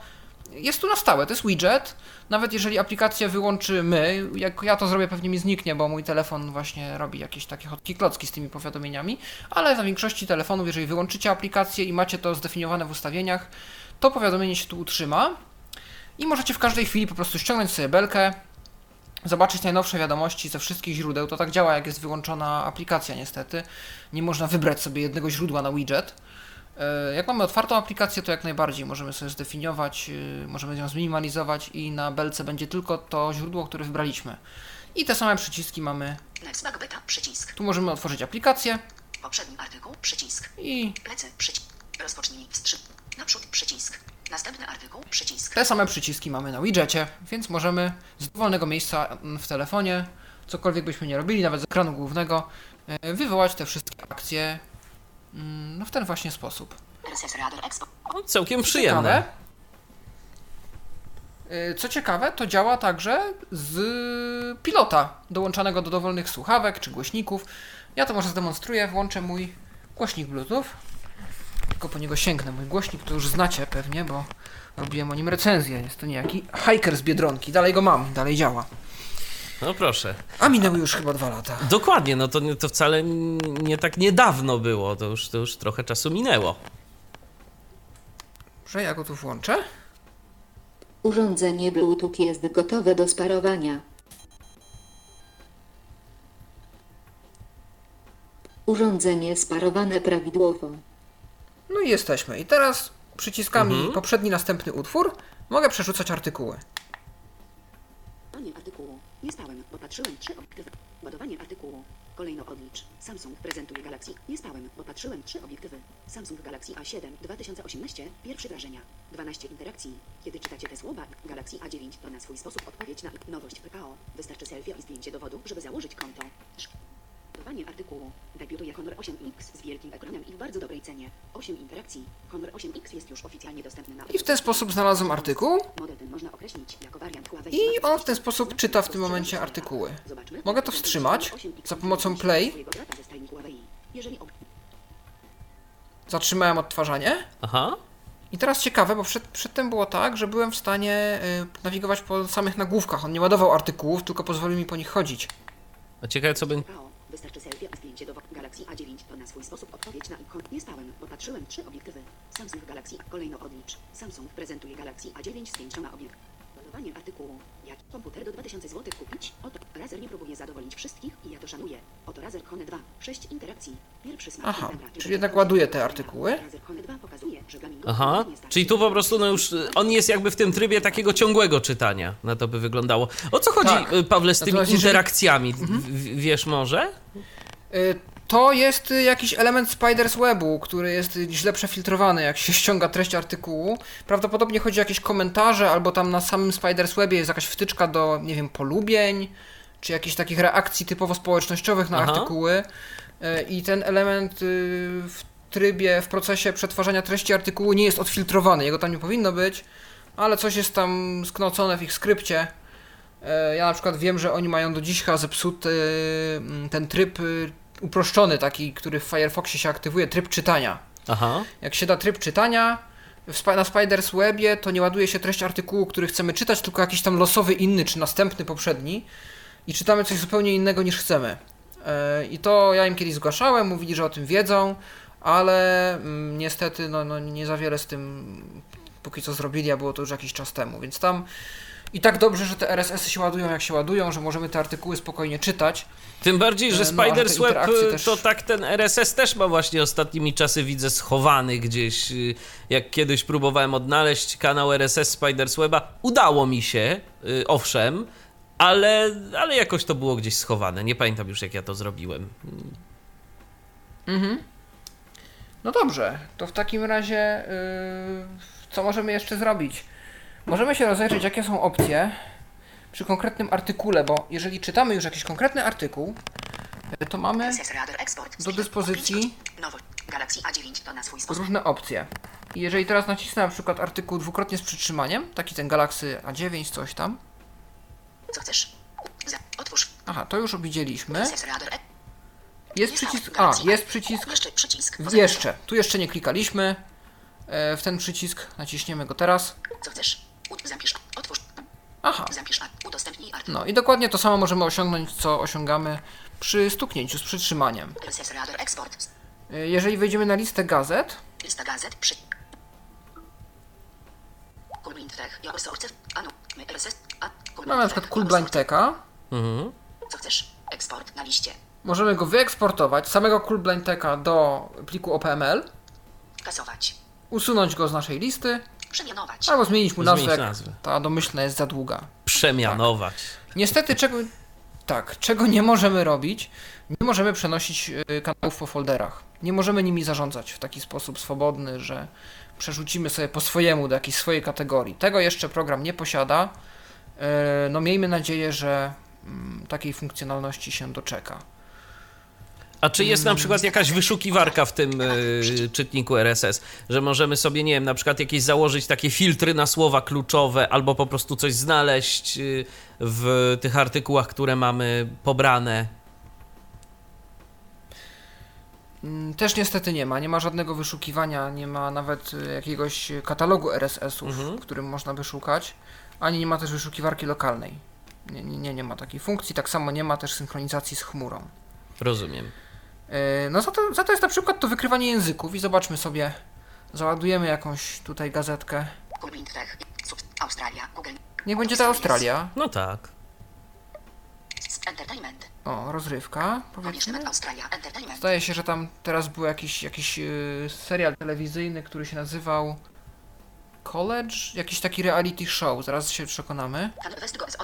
jest tu na stałe. To jest widget. Nawet jeżeli aplikację wyłączymy, jak ja to zrobię, pewnie mi zniknie, bo mój telefon właśnie robi jakieś takie hotki klocki z tymi powiadomieniami. Ale na większości telefonów, jeżeli wyłączycie aplikację i macie to zdefiniowane w ustawieniach, to powiadomienie się tu utrzyma. I możecie w każdej chwili po prostu ściągnąć sobie belkę, zobaczyć najnowsze wiadomości ze wszystkich źródeł. To tak działa, jak jest wyłączona aplikacja, niestety. Nie można wybrać sobie jednego źródła na widget. E, Jak mamy otwartą aplikację, to jak najbardziej możemy sobie zdefiniować, yy, możemy ją zminimalizować i na belce będzie tylko to źródło, które wybraliśmy. I te same przyciski mamy.
Beta. Przycisk.
Tu możemy otworzyć aplikację
Poprzedni artykuł. Przycisk.
i
Plecy. Przycisk. Rozpocznij wstrzym. Naprzód. Przycisk. Następny artykuł. Przycisk.
te same przyciski mamy na widgetie, więc możemy z dowolnego miejsca mm, w telefonie, cokolwiek byśmy nie robili, nawet z ekranu głównego, yy, wywołać te wszystkie akcje no, w ten właśnie sposób.
No, całkiem przyjemne.
Y, Co ciekawe, to działa także z pilota dołączanego do dowolnych słuchawek czy głośników. Ja to może zdemonstruję, włączę mój głośnik Bluetooth. Tylko po niego sięgnę. Mój głośnik to już znacie pewnie, bo robiłem o nim recenzję. Jest to niejaki hiker z Biedronki. Dalej go mam, dalej działa.
No proszę.
A minęły już chyba dwa lata.
Dokładnie, no to, to wcale nie tak niedawno było, to już, to już trochę czasu minęło.
Że ja go tu włączę.
Urządzenie Bluetooth jest gotowe do sparowania. Urządzenie sparowane prawidłowo.
No i jesteśmy. I teraz przyciskami
Mhm.
poprzedni, następny utwór mogę przerzucać artykuły.
Nie spałem, bo patrzyłem trzy obiektywy. Ładowanie artykułu. Kolejno odlicz. Samsung prezentuje Galaxy. Nie spałem, bo patrzyłem trzy obiektywy. Samsung Galaxy A7 2018. Pierwsze wrażenia. 12 interakcji. Kiedy czytacie te słowa, Galaxy A9 to na swój sposób odpowiedź na nowość PKO. Wystarczy selfie i zdjęcie dowodu, żeby założyć konto. Artykułu. Debiutuje Honor 8X z wielkim ekranem i w bardzo dobrej cenie. 8 interakcji. Honor 8X jest już oficjalnie dostępny na...
I w ten sposób znalazłem artykuł.
Model ten można określić jako wariant Huawei
I on w ten sposób czyta w tym momencie artykuły.
Zobaczmy.
Mogę to wstrzymać za pomocą play. Zatrzymałem odtwarzanie.
Aha.
I teraz ciekawe, bo przed, przedtem było tak, że byłem w stanie y, nawigować po samych nagłówkach. On nie ładował artykułów, tylko pozwolił mi po nich chodzić.
A ciekawe, co będzie.
Wystarczy selfie i zdjęcie do Galaxy A9 to na swój sposób odpowiedź na ikon. Nie stałem, bo patrzyłem trzy obiektywy. Samsung Galaxy kolejno odlicz. Samsung prezentuje Galaxy A9 z pięcioma obiekt. Ładowanie artykułu. Jaki komputer do 2000 zł kupić? Oto Razer nie próbuje zadowolić wszystkich i ja to szanuję. Oto Razer Hone 2. 6 interakcji. Pierwszy smak
Aha, czyli jednak ładuje te artykuły.
Razer Hone 2 pokazuje, że
Aha,
nie starczy.
czyli tu po prostu no już y, on jest jakby w tym trybie takiego ciągłego czytania. Na to by wyglądało. O co chodzi,
Tak.
y, Pawle, z tymi
Natomiast jeżeli-
interakcjami? W- Wiesz może?
Y, To jest y, jakiś element Spider's Webu, który jest y, źle przefiltrowany, jak się ściąga treść artykułu. Prawdopodobnie chodzi o jakieś komentarze, albo tam na samym Spider's Webie jest jakaś wtyczka do, nie wiem, polubień, czy jakichś takich reakcji typowo społecznościowych na
Aha.
artykuły. Y, I ten element y, w trybie, w procesie przetwarzania treści artykułu nie jest odfiltrowany. Jego tam nie powinno być, ale coś jest tam sknocone w ich skrypcie. E, Ja na przykład wiem, że oni mają do dziś chyba zepsuty ten tryb uproszczony, taki, który w Firefoxie się aktywuje, tryb czytania.
Aha.
Jak się da tryb czytania na Spider's Webie, to nie ładuje się treść artykułu, który chcemy czytać, tylko jakiś tam losowy inny, czy następny, poprzedni i czytamy coś zupełnie innego niż chcemy. E, I to ja im kiedyś zgłaszałem, mówili, że o tym wiedzą, ale mm, niestety no, no, nie za wiele z tym póki co zrobili, a było to już jakiś czas temu, więc tam i tak dobrze, że te RSS-y się ładują jak się ładują, że możemy te artykuły spokojnie czytać.
Tym bardziej, że
E, no,
Spider's Web
też-
to tak ten RSS też ma właśnie ostatnimi czasy widzę schowany gdzieś. y, Jak kiedyś próbowałem odnaleźć kanał RSS Spider's Weba, udało mi się, y, owszem, ale, ale jakoś to było gdzieś schowane. Nie pamiętam już jak ja to zrobiłem.
No dobrze, to w takim razie yy, co możemy jeszcze zrobić? Możemy się rozejrzeć, jakie są opcje. przy konkretnym artykule, bo jeżeli czytamy już jakiś konkretny artykuł, e, to mamy do dyspozycji
Nowy. Galaxy A9 to na swój sposób.
różne opcje. I jeżeli teraz nacisnę na przykład artykuł dwukrotnie z przytrzymaniem, taki ten Galaxy A9, coś tam.
Co chcesz? Otwórz.
Aha, to już widzieliśmy. Jest przycisk. A, jest przycisk.
Jeszcze przycisk.
Jeszcze. Tu jeszcze nie klikaliśmy. E, W ten przycisk naciśniemy go teraz.
Co chcesz? Zapisz. Otwórz.
Aha.
Zapisz. Udostępnij artykuł.
No i dokładnie to samo możemy osiągnąć, co osiągamy przy stuknięciu z przytrzymaniem. E, Jeżeli wejdziemy na listę gazet,
Lista gazet przy... A.
mamy na przykład Cool Blind Techa.
Mhm.
Co chcesz? Eksport na liście.
Możemy go wyeksportować, samego Cool Blind Techa do pliku OPML,
Kasować.
usunąć go z naszej listy,
Przemianować.
albo zmienić mu nazwę,
Zmienić nazwę.
ta domyślna jest za długa.
Przemianować.
Niestety czego, tak, czego nie możemy robić, nie możemy przenosić y, kanałów po folderach. Nie możemy nimi zarządzać w taki sposób swobodny, że przerzucimy sobie po swojemu do jakiejś swojej kategorii. Tego jeszcze program nie posiada. Y, No miejmy nadzieję, że mm, takiej funkcjonalności się doczeka.
A czy jest na przykład jakaś wyszukiwarka w tym y, czytniku RSS, że możemy sobie, nie wiem, na przykład jakieś założyć takie filtry na słowa kluczowe, albo po prostu coś znaleźć y, w tych artykułach, które mamy pobrane?
Mm, Też niestety nie ma, nie ma żadnego wyszukiwania, nie ma nawet y, jakiegoś katalogu RSS-ów, w którym można wyszukać, ani nie ma też wyszukiwarki lokalnej. Nie, nie, nie ma takiej funkcji, tak samo nie ma też synchronizacji z chmurą.
Rozumiem.
Yy, No za to, za to jest na przykład to wykrywanie języków i zobaczmy sobie, załadujemy jakąś tutaj gazetkę. Niech będzie ta Australia.
No tak.
Entertainment.
O, rozrywka,
Powiedzmy
powiedzmy.
Australia. Entertainment.
Zdaje się, że tam teraz był jakiś, jakiś yy, serial telewizyjny, który się nazywał College? Jakiś taki reality show, zaraz się przekonamy.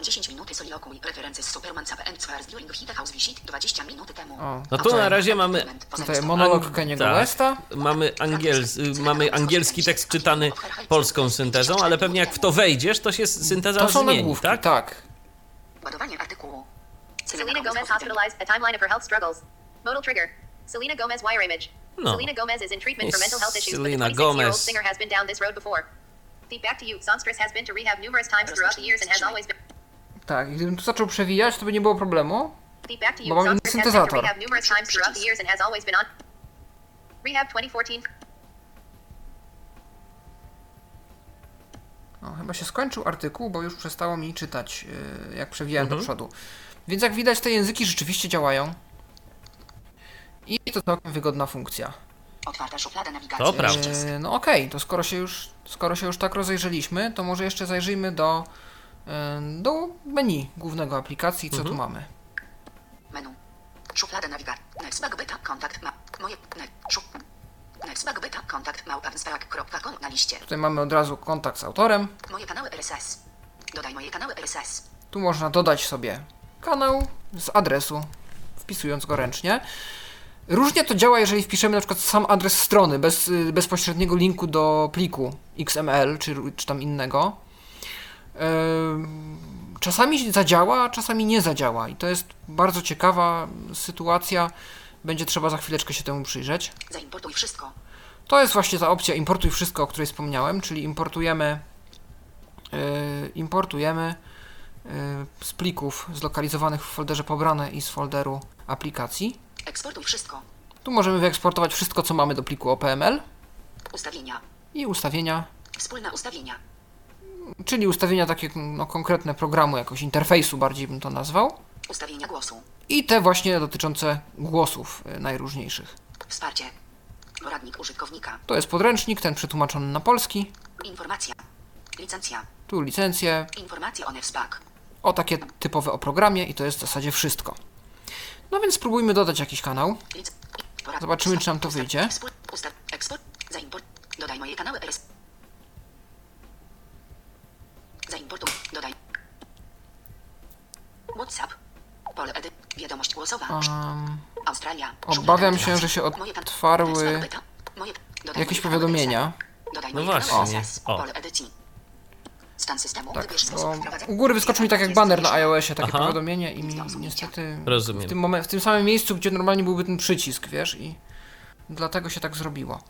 Can West Goes on 10 minut soliloquy. Referencje z Superman and Swears during Hit House Visit 20 minut temu.
O,
No tu na razie mamy
tutaj monolog
Ang-
Keniego
tak.
Westa.
Mamy, angiels, y, mamy angielski tekst czytany polską syntezą, ale pewnie jak w to wejdziesz, to się synteza
To są
zmieni,
nagłówki,
tak?
tak.
Ładowanie artykułu.
Selena Gomez hospitalized, a timeline of her health struggles. Modal trigger. Selena Gomez wire image.
No.
Selena Gomez is in treatment for mental health issues, but the
Selena
26-year-old
Gomez.
singer has been down this road before. Feed back to you. Songstress has been to rehab numerous times throughout the years and has always been.
Tak, i gdybym tu zaczął przewijać, to by nie było problemu. Bo mam inny syntezator.
rehab numerous times throughout the years and has always been on. Rehab 2014.
No, chyba się skończył artykuł, bo już przestało mi czytać, yy, jak przewijałem do przodu. Więc jak widać, te języki rzeczywiście działają. I to całkiem wygodna funkcja.
Otwarta szuflada nawigacji.
To prawda.
Przycisk.
Yy, no okej, to skoro się, już, skoro się już tak rozejrzeliśmy, to może jeszcze zajrzyjmy do, do menu głównego aplikacji, co tu mamy.
Menu. Szuflada nawigacji. Nextbag beta. Kontakt ma. Moje. Ne, szuf. Nextbag beta. Kontakt małpa.com na liście.
Tutaj mamy od razu kontakt z autorem.
Moje kanały RSS. Dodaj moje kanały RSS.
Tu można dodać sobie kanał z adresu, wpisując go ręcznie. Różnie to działa, jeżeli wpiszemy na przykład sam adres strony, bez y, bezpośredniego linku do pliku XML czy, czy tam innego. Czasami zadziała, a czasami nie zadziała i to jest bardzo ciekawa sytuacja. Będzie trzeba za chwileczkę się temu przyjrzeć.
Zaimportuj wszystko.
To jest właśnie ta opcja importuj wszystko, o której wspomniałem, czyli importujemy yy, importujemy yy, z plików zlokalizowanych w folderze pobrane i z folderu aplikacji.
Eksportuj wszystko.
Tu możemy wyeksportować wszystko, co mamy do pliku OPML
Ustawienia.
i ustawienia,
Wspólne ustawienia.
Czyli ustawienia takie no, konkretne programu, jakoś interfejsu bardziej bym to nazwał.
Ustawienia głosu.
I te właśnie dotyczące głosów yy, najróżniejszych.
Wsparcie. Poradnik użytkownika.
To jest podręcznik, ten przetłumaczony na polski.
Informacja. Licencja.
Tu licencje,
Informacje o Nefspack.
o takie typowe o programie i to jest w zasadzie wszystko. No więc spróbujmy dodać jakiś kanał. Zobaczymy, czy nam to wyjdzie.
Dodaj moje kanały RS. Zaimportuj. Dodaj. WhatsApp. Pole edy. Wiadomość głosowa.
Um,
Australia.
Obawiam się, że się otwarły jakieś powiadomienia.
No właśnie, o.
Pole edycji. Stan systemu.
Tak, bo u góry wyskoczył mi tak jak baner na iOSie, takie
Aha.
powiadomienie i mi niestety
Rozumiem.
w tym, momen- w tym samym miejscu, gdzie normalnie byłby ten przycisk, wiesz, i dlatego się tak zrobiło.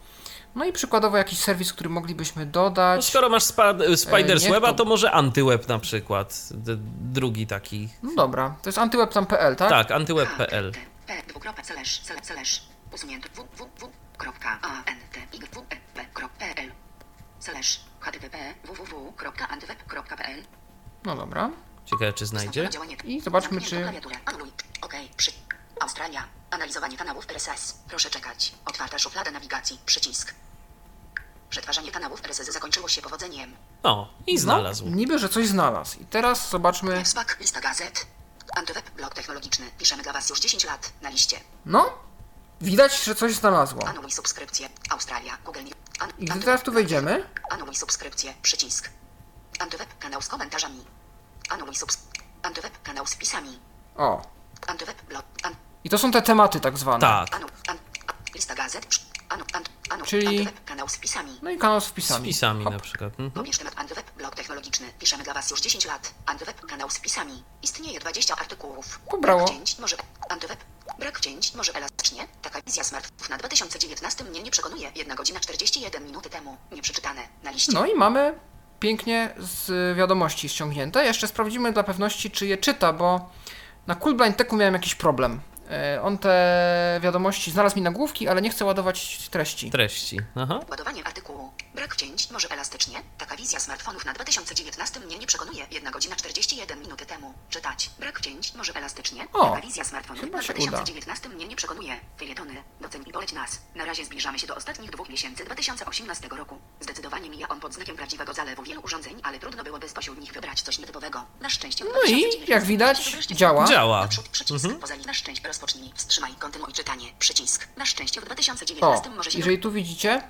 No i przykładowo jakiś serwis, który moglibyśmy
No,
dodać.
skoro masz spa- Spider's
niech
Weba,
to-
to może Antyweb na przykład. D- drugi taki.
No dobra, to jest antywebtam.pl, tak?
Tak, antyweb.pl.
Usunięto, www.antyweb.pl slash http www.antyweb.pl
No dobra.
Ciekawe, czy znajdzie.
I zobaczmy, czy-
klawiaturę. Anuluj. OK. Przy... Australia. Analizowanie kanałów RSS. Proszę czekać. Otwarta szuflada nawigacji. Przycisk. Przetwarzanie kanałów RSS zakończyło się powodzeniem.
O, i znalazł.
No, niby, że coś znalazł. I teraz zobaczmy.
Spak. Lista gazet. Antyweb. Blog technologiczny. Piszemy dla Was już 10 lat. Na liście.
No, widać, że coś znalazło.
Anuluj subskrypcję. Australia. Google News. An-
I gdy teraz tu wejdziemy,
Anuluj subskrypcję. Przycisk. Antyweb. Kanał z komentarzami. Anuluj subs... Antyweb. Kanał z wpisami.
o.
Antyweb. Blog. An...
I to są te tematy tak zwane.
Tak,
Lista gazet. Przy- Anu... An... Anu...
Czyli-.
Kanał z wpisami.
No i kanał z
z
wpisami.
wpisami
Hop.
na przykład. Mhm.
Temat Antyweb. Blog technologiczny. Piszemy dla Was już 10 lat. Antyweb. Kanał z wpisami. Istnieje 20 artykułów.
Pobrało.
Brak wcięć może... Antyweb. Brak wcięć może elastycznie. Taka wizja smartfonów na 2019 mnie nie przekonuje. 1 godzina 41 minuty temu. Nieprzeczytane. Na liście.
No i mamy pięknie z wiadomości ściągnięte. Jeszcze sprawdzimy dla pewności, czy je czyta, bo na Coolblind Techu miałem jakiś problem. E, On te wiadomości znalazł mi nagłówki, ale nie chce ładować treści.
Treści. Aha.
Ładowanie artykułu. Brak wcięć może elastycznie. Taka wizja smartfonów na 2019 mnie nie przekonuje. 1 godzina 41 minuty temu. Czytać. Brak wcięć może elastycznie.
O,
Taka wizja smartfonów na
się
2019 mnie nie przekonuje. Felietony. Doceń i poleć nas. Na razie zbliżamy się do ostatnich dwóch miesięcy 2018 roku. Zdecydowanie mija on pod znakiem prawdziwego zalewu wielu urządzeń, ale trudno byłoby spośród nich wybrać coś nietypowego. Na szczęście
No i
2019
jak widać działa.
Działa.
Naprzód przycisk. Poza na szczęście rozpocznij. Wstrzymaj. Kontynuuj czytanie. Przycisk. Na szczęście w 2019
O,
może się
jeżeli tu widzicie,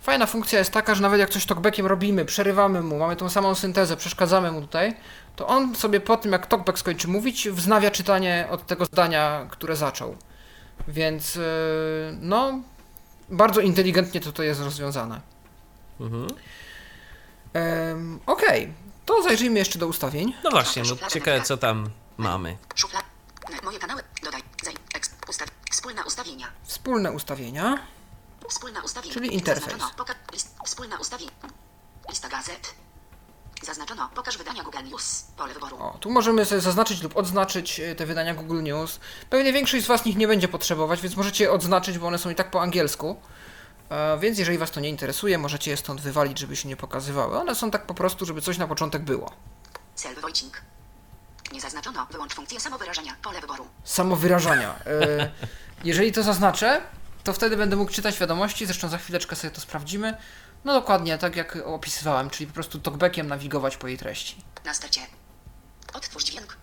fajna funkcja jest taka, że nawet jak coś talkbackiem robimy, przerywamy mu, mamy tą samą syntezę, przeszkadzamy mu tutaj, to on sobie po tym, jak talkback skończy mówić, wznawia czytanie od tego zdania, które zaczął. Więc, yy, no, bardzo inteligentnie to, to jest rozwiązane.
Mhm.
Em, Okej, to zajrzyjmy jeszcze do ustawień.
No właśnie, no ciekawe co tam mamy.
Moje kanały. Dodaj. Zaj. Tekst. Ustaw. Wspólne ustawienia.
Wspólne ustawienia.
Wspólne ustawienia.
Czyli interfejs.
Zaznaczono. Poka- list. Wspólne ustawienia. Lista gazet. Zaznaczono. Pokaż wydania Google News. Pole wyboru.
O, tu możemy sobie zaznaczyć lub odznaczyć e, te wydania Google News. Pewnie większość z Was ich nie będzie potrzebować, więc możecie je odznaczyć, bo one są i tak po angielsku. Więc jeżeli Was to nie interesuje, możecie je stąd wywalić, żeby się nie pokazywały. One są tak po prostu, żeby coś na początek było.
Self voicing. Nie zaznaczono. Wyłącz funkcję samowyrażania. Pole wyboru.
Samowyrażania. E, jeżeli to zaznaczę, to wtedy będę mógł czytać wiadomości, zresztą za chwileczkę sobie to sprawdzimy. No dokładnie tak jak opisywałem, czyli po prostu talkbackiem nawigować po jej treści.
Na starcie. Odtwórz dźwięk.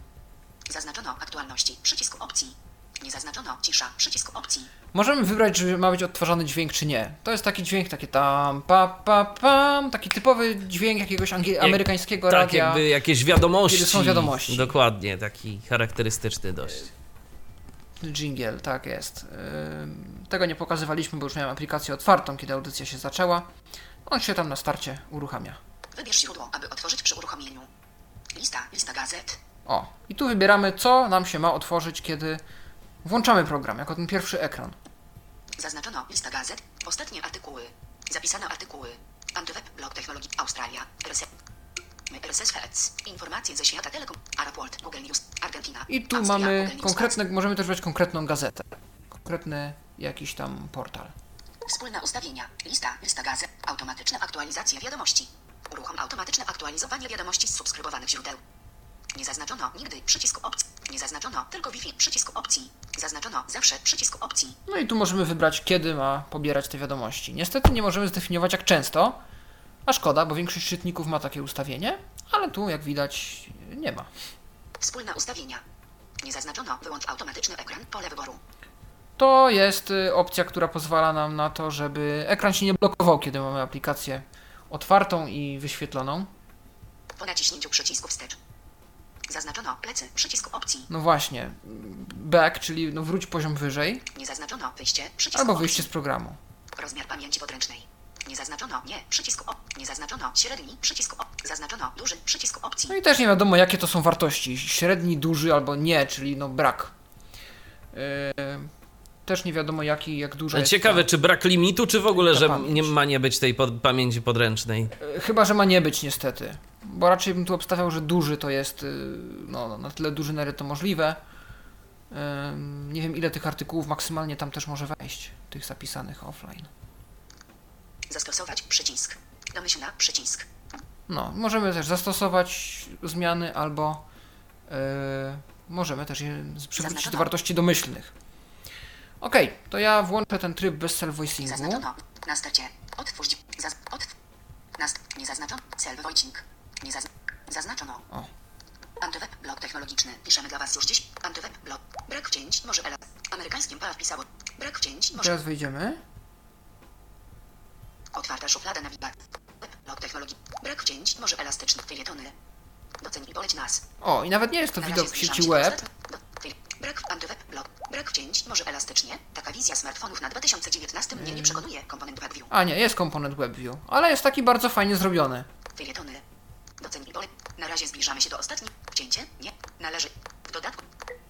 Zaznaczono aktualności. Przycisku opcji. Nie zaznaczono cisza. Przycisku opcji.
Możemy wybrać, czy ma być odtwarzany dźwięk, czy nie. To jest taki dźwięk, takie tam, pa, pa, pam, taki typowy dźwięk jakiegoś amerykańskiego
Tak,
radia.
jakby jakieś wiadomości.
Kiedy są wiadomości.
Dokładnie, taki charakterystyczny dość.
Jingle, tak jest. Ym, Tego nie pokazywaliśmy, bo już miałem aplikację otwartą, kiedy audycja się zaczęła. On się tam na starcie uruchamia.
Wybierz źródło, aby otworzyć przy uruchomieniu. Lista. Lista gazet.
O, i tu wybieramy, co nam się ma otworzyć, kiedy włączamy program, jako ten pierwszy ekran.
Zaznaczono lista gazet, ostatnie artykuły, zapisane artykuły, Antyweb, blog technologii, Australia, RSS, RSS Feeds, informacje ze świata telekom, Araport, Google News, Argentina,
I tu
Austria,
mamy
Google News,
konkretne, możemy też wybrać konkretną gazetę. Konkretny jakiś tam portal.
Wspólne ustawienia, lista, lista gazet, automatyczne aktualizacje wiadomości, uruchom automatyczne aktualizowanie wiadomości z subskrybowanych źródeł. Nie zaznaczono nigdy przycisku opcji. Nie zaznaczono tylko Wi-Fi przycisku opcji. Zaznaczono zawsze przycisku opcji.
No i tu możemy wybrać, kiedy ma pobierać te wiadomości. Niestety nie możemy zdefiniować jak często, a szkoda, bo większość czytników ma takie ustawienie, ale tu, jak widać, nie ma.
Wspólne ustawienia. Nie zaznaczono wyłącz automatyczny ekran pole wyboru.
To jest y, opcja, która pozwala nam na to, żeby ekran się nie blokował, kiedy mamy aplikację otwartą i wyświetloną.
Po naciśnięciu przycisku wstecz. Zaznaczono plecy przycisku opcji.
No właśnie, back, czyli no wróć poziom wyżej,
Nie zaznaczono wyjście przycisku
albo
opcji.
wyjście z programu.
Rozmiar pamięci podręcznej. Nie zaznaczono. Nie. Przycisku o. Nie zaznaczono. Średni. Przycisku o. Zaznaczono. Duży. Przycisku opcji.
No i też nie wiadomo jakie to są wartości. Średni, duży albo nie, czyli no brak. Yy, też nie wiadomo jaki, jak jest
Ciekawe,
ta-
czy brak limitu, czy w ogóle, że
pamięć.
nie ma nie być tej pod, pamięci podręcznej.
Yy, Chyba, że ma nie być niestety. Bo raczej bym tu obstawiał, że duży to jest yy, no, na tyle duży, na ile to możliwe. Nie wiem ile tych artykułów maksymalnie tam też może wejść, tych zapisanych offline.
Zastosować. Przycisk. Domyślna. Przycisk.
No, możemy też zastosować zmiany albo yy, możemy też je przywrócić do wartości domyślnych. Ok, to ja włączę ten tryb bez self-voicingu.
Zaznaczono. Na starcie. Otwórz. Zaz... Otw... Nast... Nie zaznaczono. Self voicing. Nie zazn... Zaznaczono.
O.
Antyweb. Blok technologiczny. Piszemy dla Was już dziś. Antyweb. Blok. Brak wcięć. Może ela... Amerykańskim PA wpisało. Brak wcięć. Może...
Teraz wejdziemy.
Otwarta szuflada nawigacji. Web. Blok technologii. Brak wcięć. Może elastyczny. Tyletony. Doceń i poleć nas.
O, i nawet nie jest to
Na razie
widok w
zbliżamy
sieci
się do
web,
do- Brak antyweb, blok. Brak wcięć, może elastycznie. Taka wizja smartfonów na 2019 mnie nie przekonuje. Komponent WebView.
a nie, jest komponent WebView, ale jest taki bardzo fajnie zrobiony.
Felietony. Doceń i pole. Na razie zbliżamy się do ostatniej. Wcięcie? Nie. Należy. W dodatku.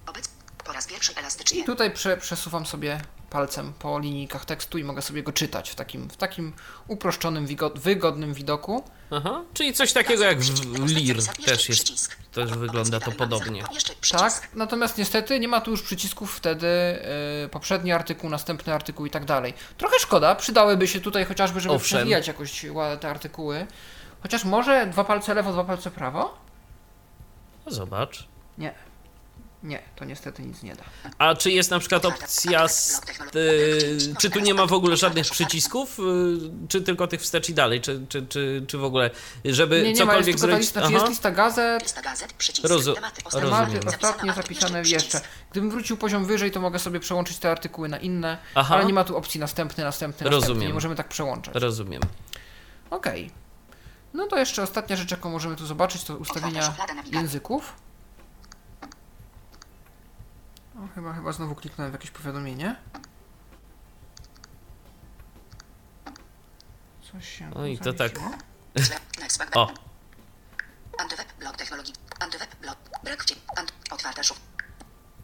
Obec. Po raz pierwszy elastycznie.
I tutaj prze, przesuwam sobie palcem po linijkach tekstu i mogę sobie go czytać w takim, w takim uproszczonym, wygodnym widoku.
Aha, czyli coś takiego jak w. Lir też jest,
przycisk.
też wygląda to podobnie.
Tak, natomiast niestety nie ma tu już przycisków wtedy yy, poprzedni artykuł, następny artykuł i tak dalej. Trochę szkoda, przydałyby się tutaj chociażby, żeby
Owszem.
przewijać jakoś te artykuły. Chociaż może dwa palce lewo, dwa palce prawo?
No Zobacz.
Nie. Nie, to niestety nic nie da.
A czy jest na przykład opcja, z, y, czy tu nie ma w ogóle żadnych przycisków, y, czy tylko tych wstecz i dalej, czy, czy, czy, czy w ogóle, żeby
Nie, nie ma, jest
cokolwiek
ta
zrobić?
lista, znaczy jest lista gazet,
Lista gazet. Przycisk.
Rozu-
Tematy.
rozumiem.
tematy ostatnie
Zapisane
jeszcze. Gdybym wrócił poziom wyżej, to mogę sobie przełączyć te artykuły na inne,
Aha.
ale nie ma tu opcji następny, następny, następny.
Rozumiem.
Nie możemy tak przełączać.
Rozumiem.
Okej. No to jeszcze ostatnia rzecz, jaką możemy tu zobaczyć, to ustawienia języków. O, chyba, chyba znowu kliknąłem w jakieś powiadomienie. Coś się tu
Oj, to tak.
zawiesiło.
O,
Antyweb. Blok technologii. Antyweb. Blok. Brak. Ant. Otwarta szuf.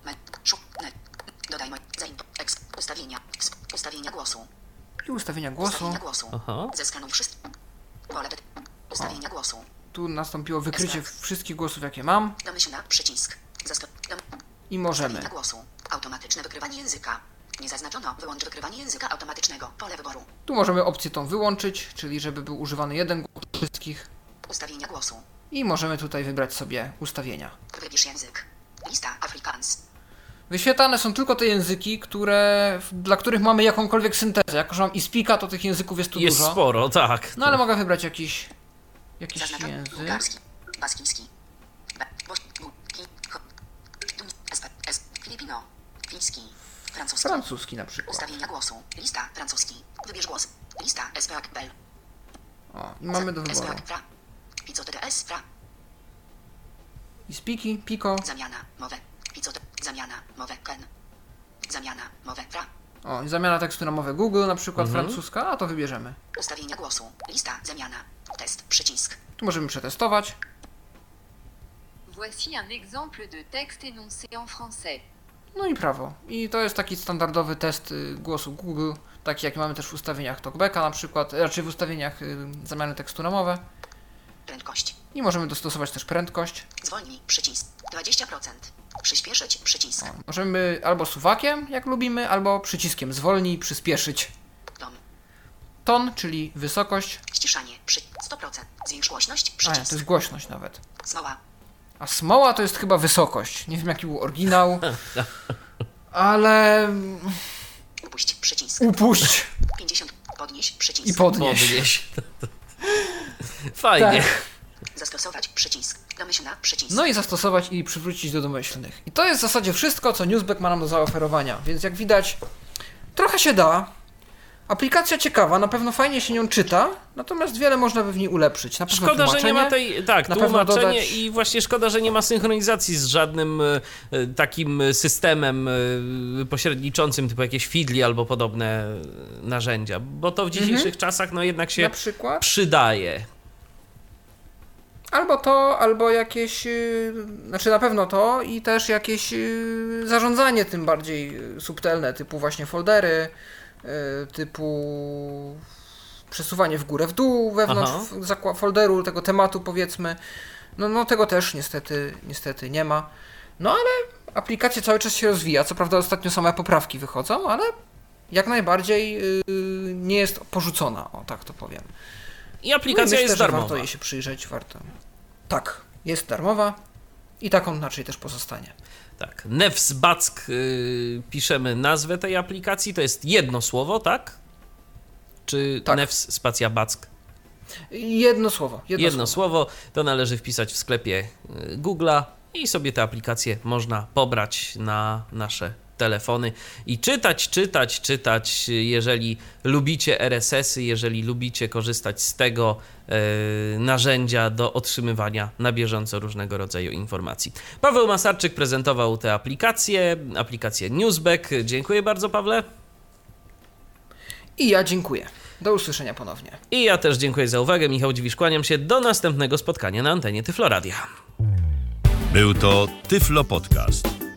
Me. Szuf. Net. Dodaj moj. Zain. Ex. Ustawienia. Sp. Ustawienia głosu.
I ustawienia głosu.
Ustawienia głosu.
aha.
Zeskanuj wszystko. Pole. Ustawienia głosu.
Tu nastąpiło wykrycie wszystkich głosów, jakie mam.
Domyślna. Przycisk. Zastop. Dom.
I możemy.
Ustawienia głosu. Automatyczne wykrywanie języka. Nie zaznaczono. Wyłącz wykrywanie języka automatycznego. Pole wyboru.
Tu możemy opcję tą wyłączyć, czyli żeby był używany jeden głos do wszystkich.
Ustawienia głosu.
I możemy tutaj wybrać sobie ustawienia.
Wybierz język. Lista Afrikaans.
Wyświetlane są tylko te języki, które, dla których mamy jakąkolwiek syntezę. Jako, że mam iSpeaka, to tych języków jest tu
Jest
dużo.
sporo, tak.
No ale mogę wybrać jakiś, jakiś
Zaznaczony.
język.
Bułgarski. Baskijski. Be. Boś. Bu. Ki. Ko. Dun. Espe. Es. Filipino. Fiński. Francuski.
Francuski na przykład.
Ustawienia głosu. Lista francuski. Wybierz głos. Lista SPAC Bell.
O, i mamy do wyboru.
SPAC Fra. Fra.
iSpeaki, Pico.
Zamiana. Mowę. Pico T- Zamiana. Mowę. Ken. Zamiana. Mowę. Fra.
O, i zamiana tekstu na mowę Google, na przykład
Mhm.
francuska, a to wybierzemy.
Ustawienia głosu. Lista. Zamiana. Test. Przycisk.
Tu możemy przetestować.
Voici un exemple de texte énoncé en français.
No i prawo. I to jest taki standardowy test y, głosu Google, taki jak mamy też w ustawieniach TalkBacka na przykład, raczej w ustawieniach y, zamiany tekstu na mowę.
Prędkość.
I możemy dostosować też prędkość.
Zwolnij. Przycisk. 20%. Przyspieszyć. Przycisk.
Możemy albo suwakiem, jak lubimy, albo przyciskiem zwolnij, przyspieszyć.
Dom.
Ton, czyli wysokość.
Ściszanie. Przy 100%. Zwiększ głośność.
A nie,
Przycisk.
to jest głośność nawet.
Smoła.
A smoła to jest chyba wysokość. Nie wiem jaki był oryginał, ale
Upuść. Przycisk.
upuść
50. Podnieś. Przycisk.
i podnieś.
Podnieś. Fajnie.
Tak.
Zastosować. Przycisk. Domyślna. Przycisk.
No i zastosować i przywrócić do domyślnych. I to jest w zasadzie wszystko, co Newsback ma nam do zaoferowania. Więc jak widać, trochę się da. Aplikacja ciekawa, na pewno fajnie się nią czyta, natomiast wiele można by w niej ulepszyć. Na pewno
Szkoda, że nie ma
tłumaczenie.
tej. Tak,
na pewno
tłumaczenie
dodać-
i właśnie szkoda, że nie ma synchronizacji z żadnym e, e, takim systemem e, pośredniczącym, typu jakieś Fidli albo podobne narzędzia, bo to w dzisiejszych czasach no jednak się przydaje.
Albo to, albo jakieś, yy, znaczy na pewno to i też jakieś yy, zarządzanie tym bardziej yy, subtelne, typu właśnie foldery, typu przesuwanie w górę, w dół wewnątrz
Aha.
folderu, tego tematu powiedzmy. No, no tego też niestety, niestety nie ma. No ale aplikacja cały czas się rozwija. Co prawda ostatnio same poprawki wychodzą, ale jak najbardziej nie jest porzucona, o tak to powiem.
I aplikacja
myślę,
jest darmowa.
Warto jej się przyjrzeć, warto. Tak, jest darmowa i taką inaczej też pozostanie.
Tak. Nevsback y, piszemy nazwę tej aplikacji. To jest jedno słowo, tak? Czy
Tak.
Nevs spacja Back?
Jedno słowo. Jedno,
Jedno
słowo.
słowo. To należy wpisać w sklepie y, Google'a i sobie te aplikacje można pobrać na nasze telefony i czytać, czytać, czytać. Jeżeli lubicie RSS-y, jeżeli lubicie korzystać z tego e, narzędzia do otrzymywania na bieżąco różnego rodzaju informacji. Paweł Masarczyk prezentował te aplikacje, aplikację Newsback. Dziękuję bardzo, Pawle.
I ja dziękuję. Do usłyszenia ponownie.
I ja też dziękuję za uwagę. Michał Dziwisz, kłaniam się do następnego spotkania na antenie Tyfloradia.
Był to Tyflo Podcast.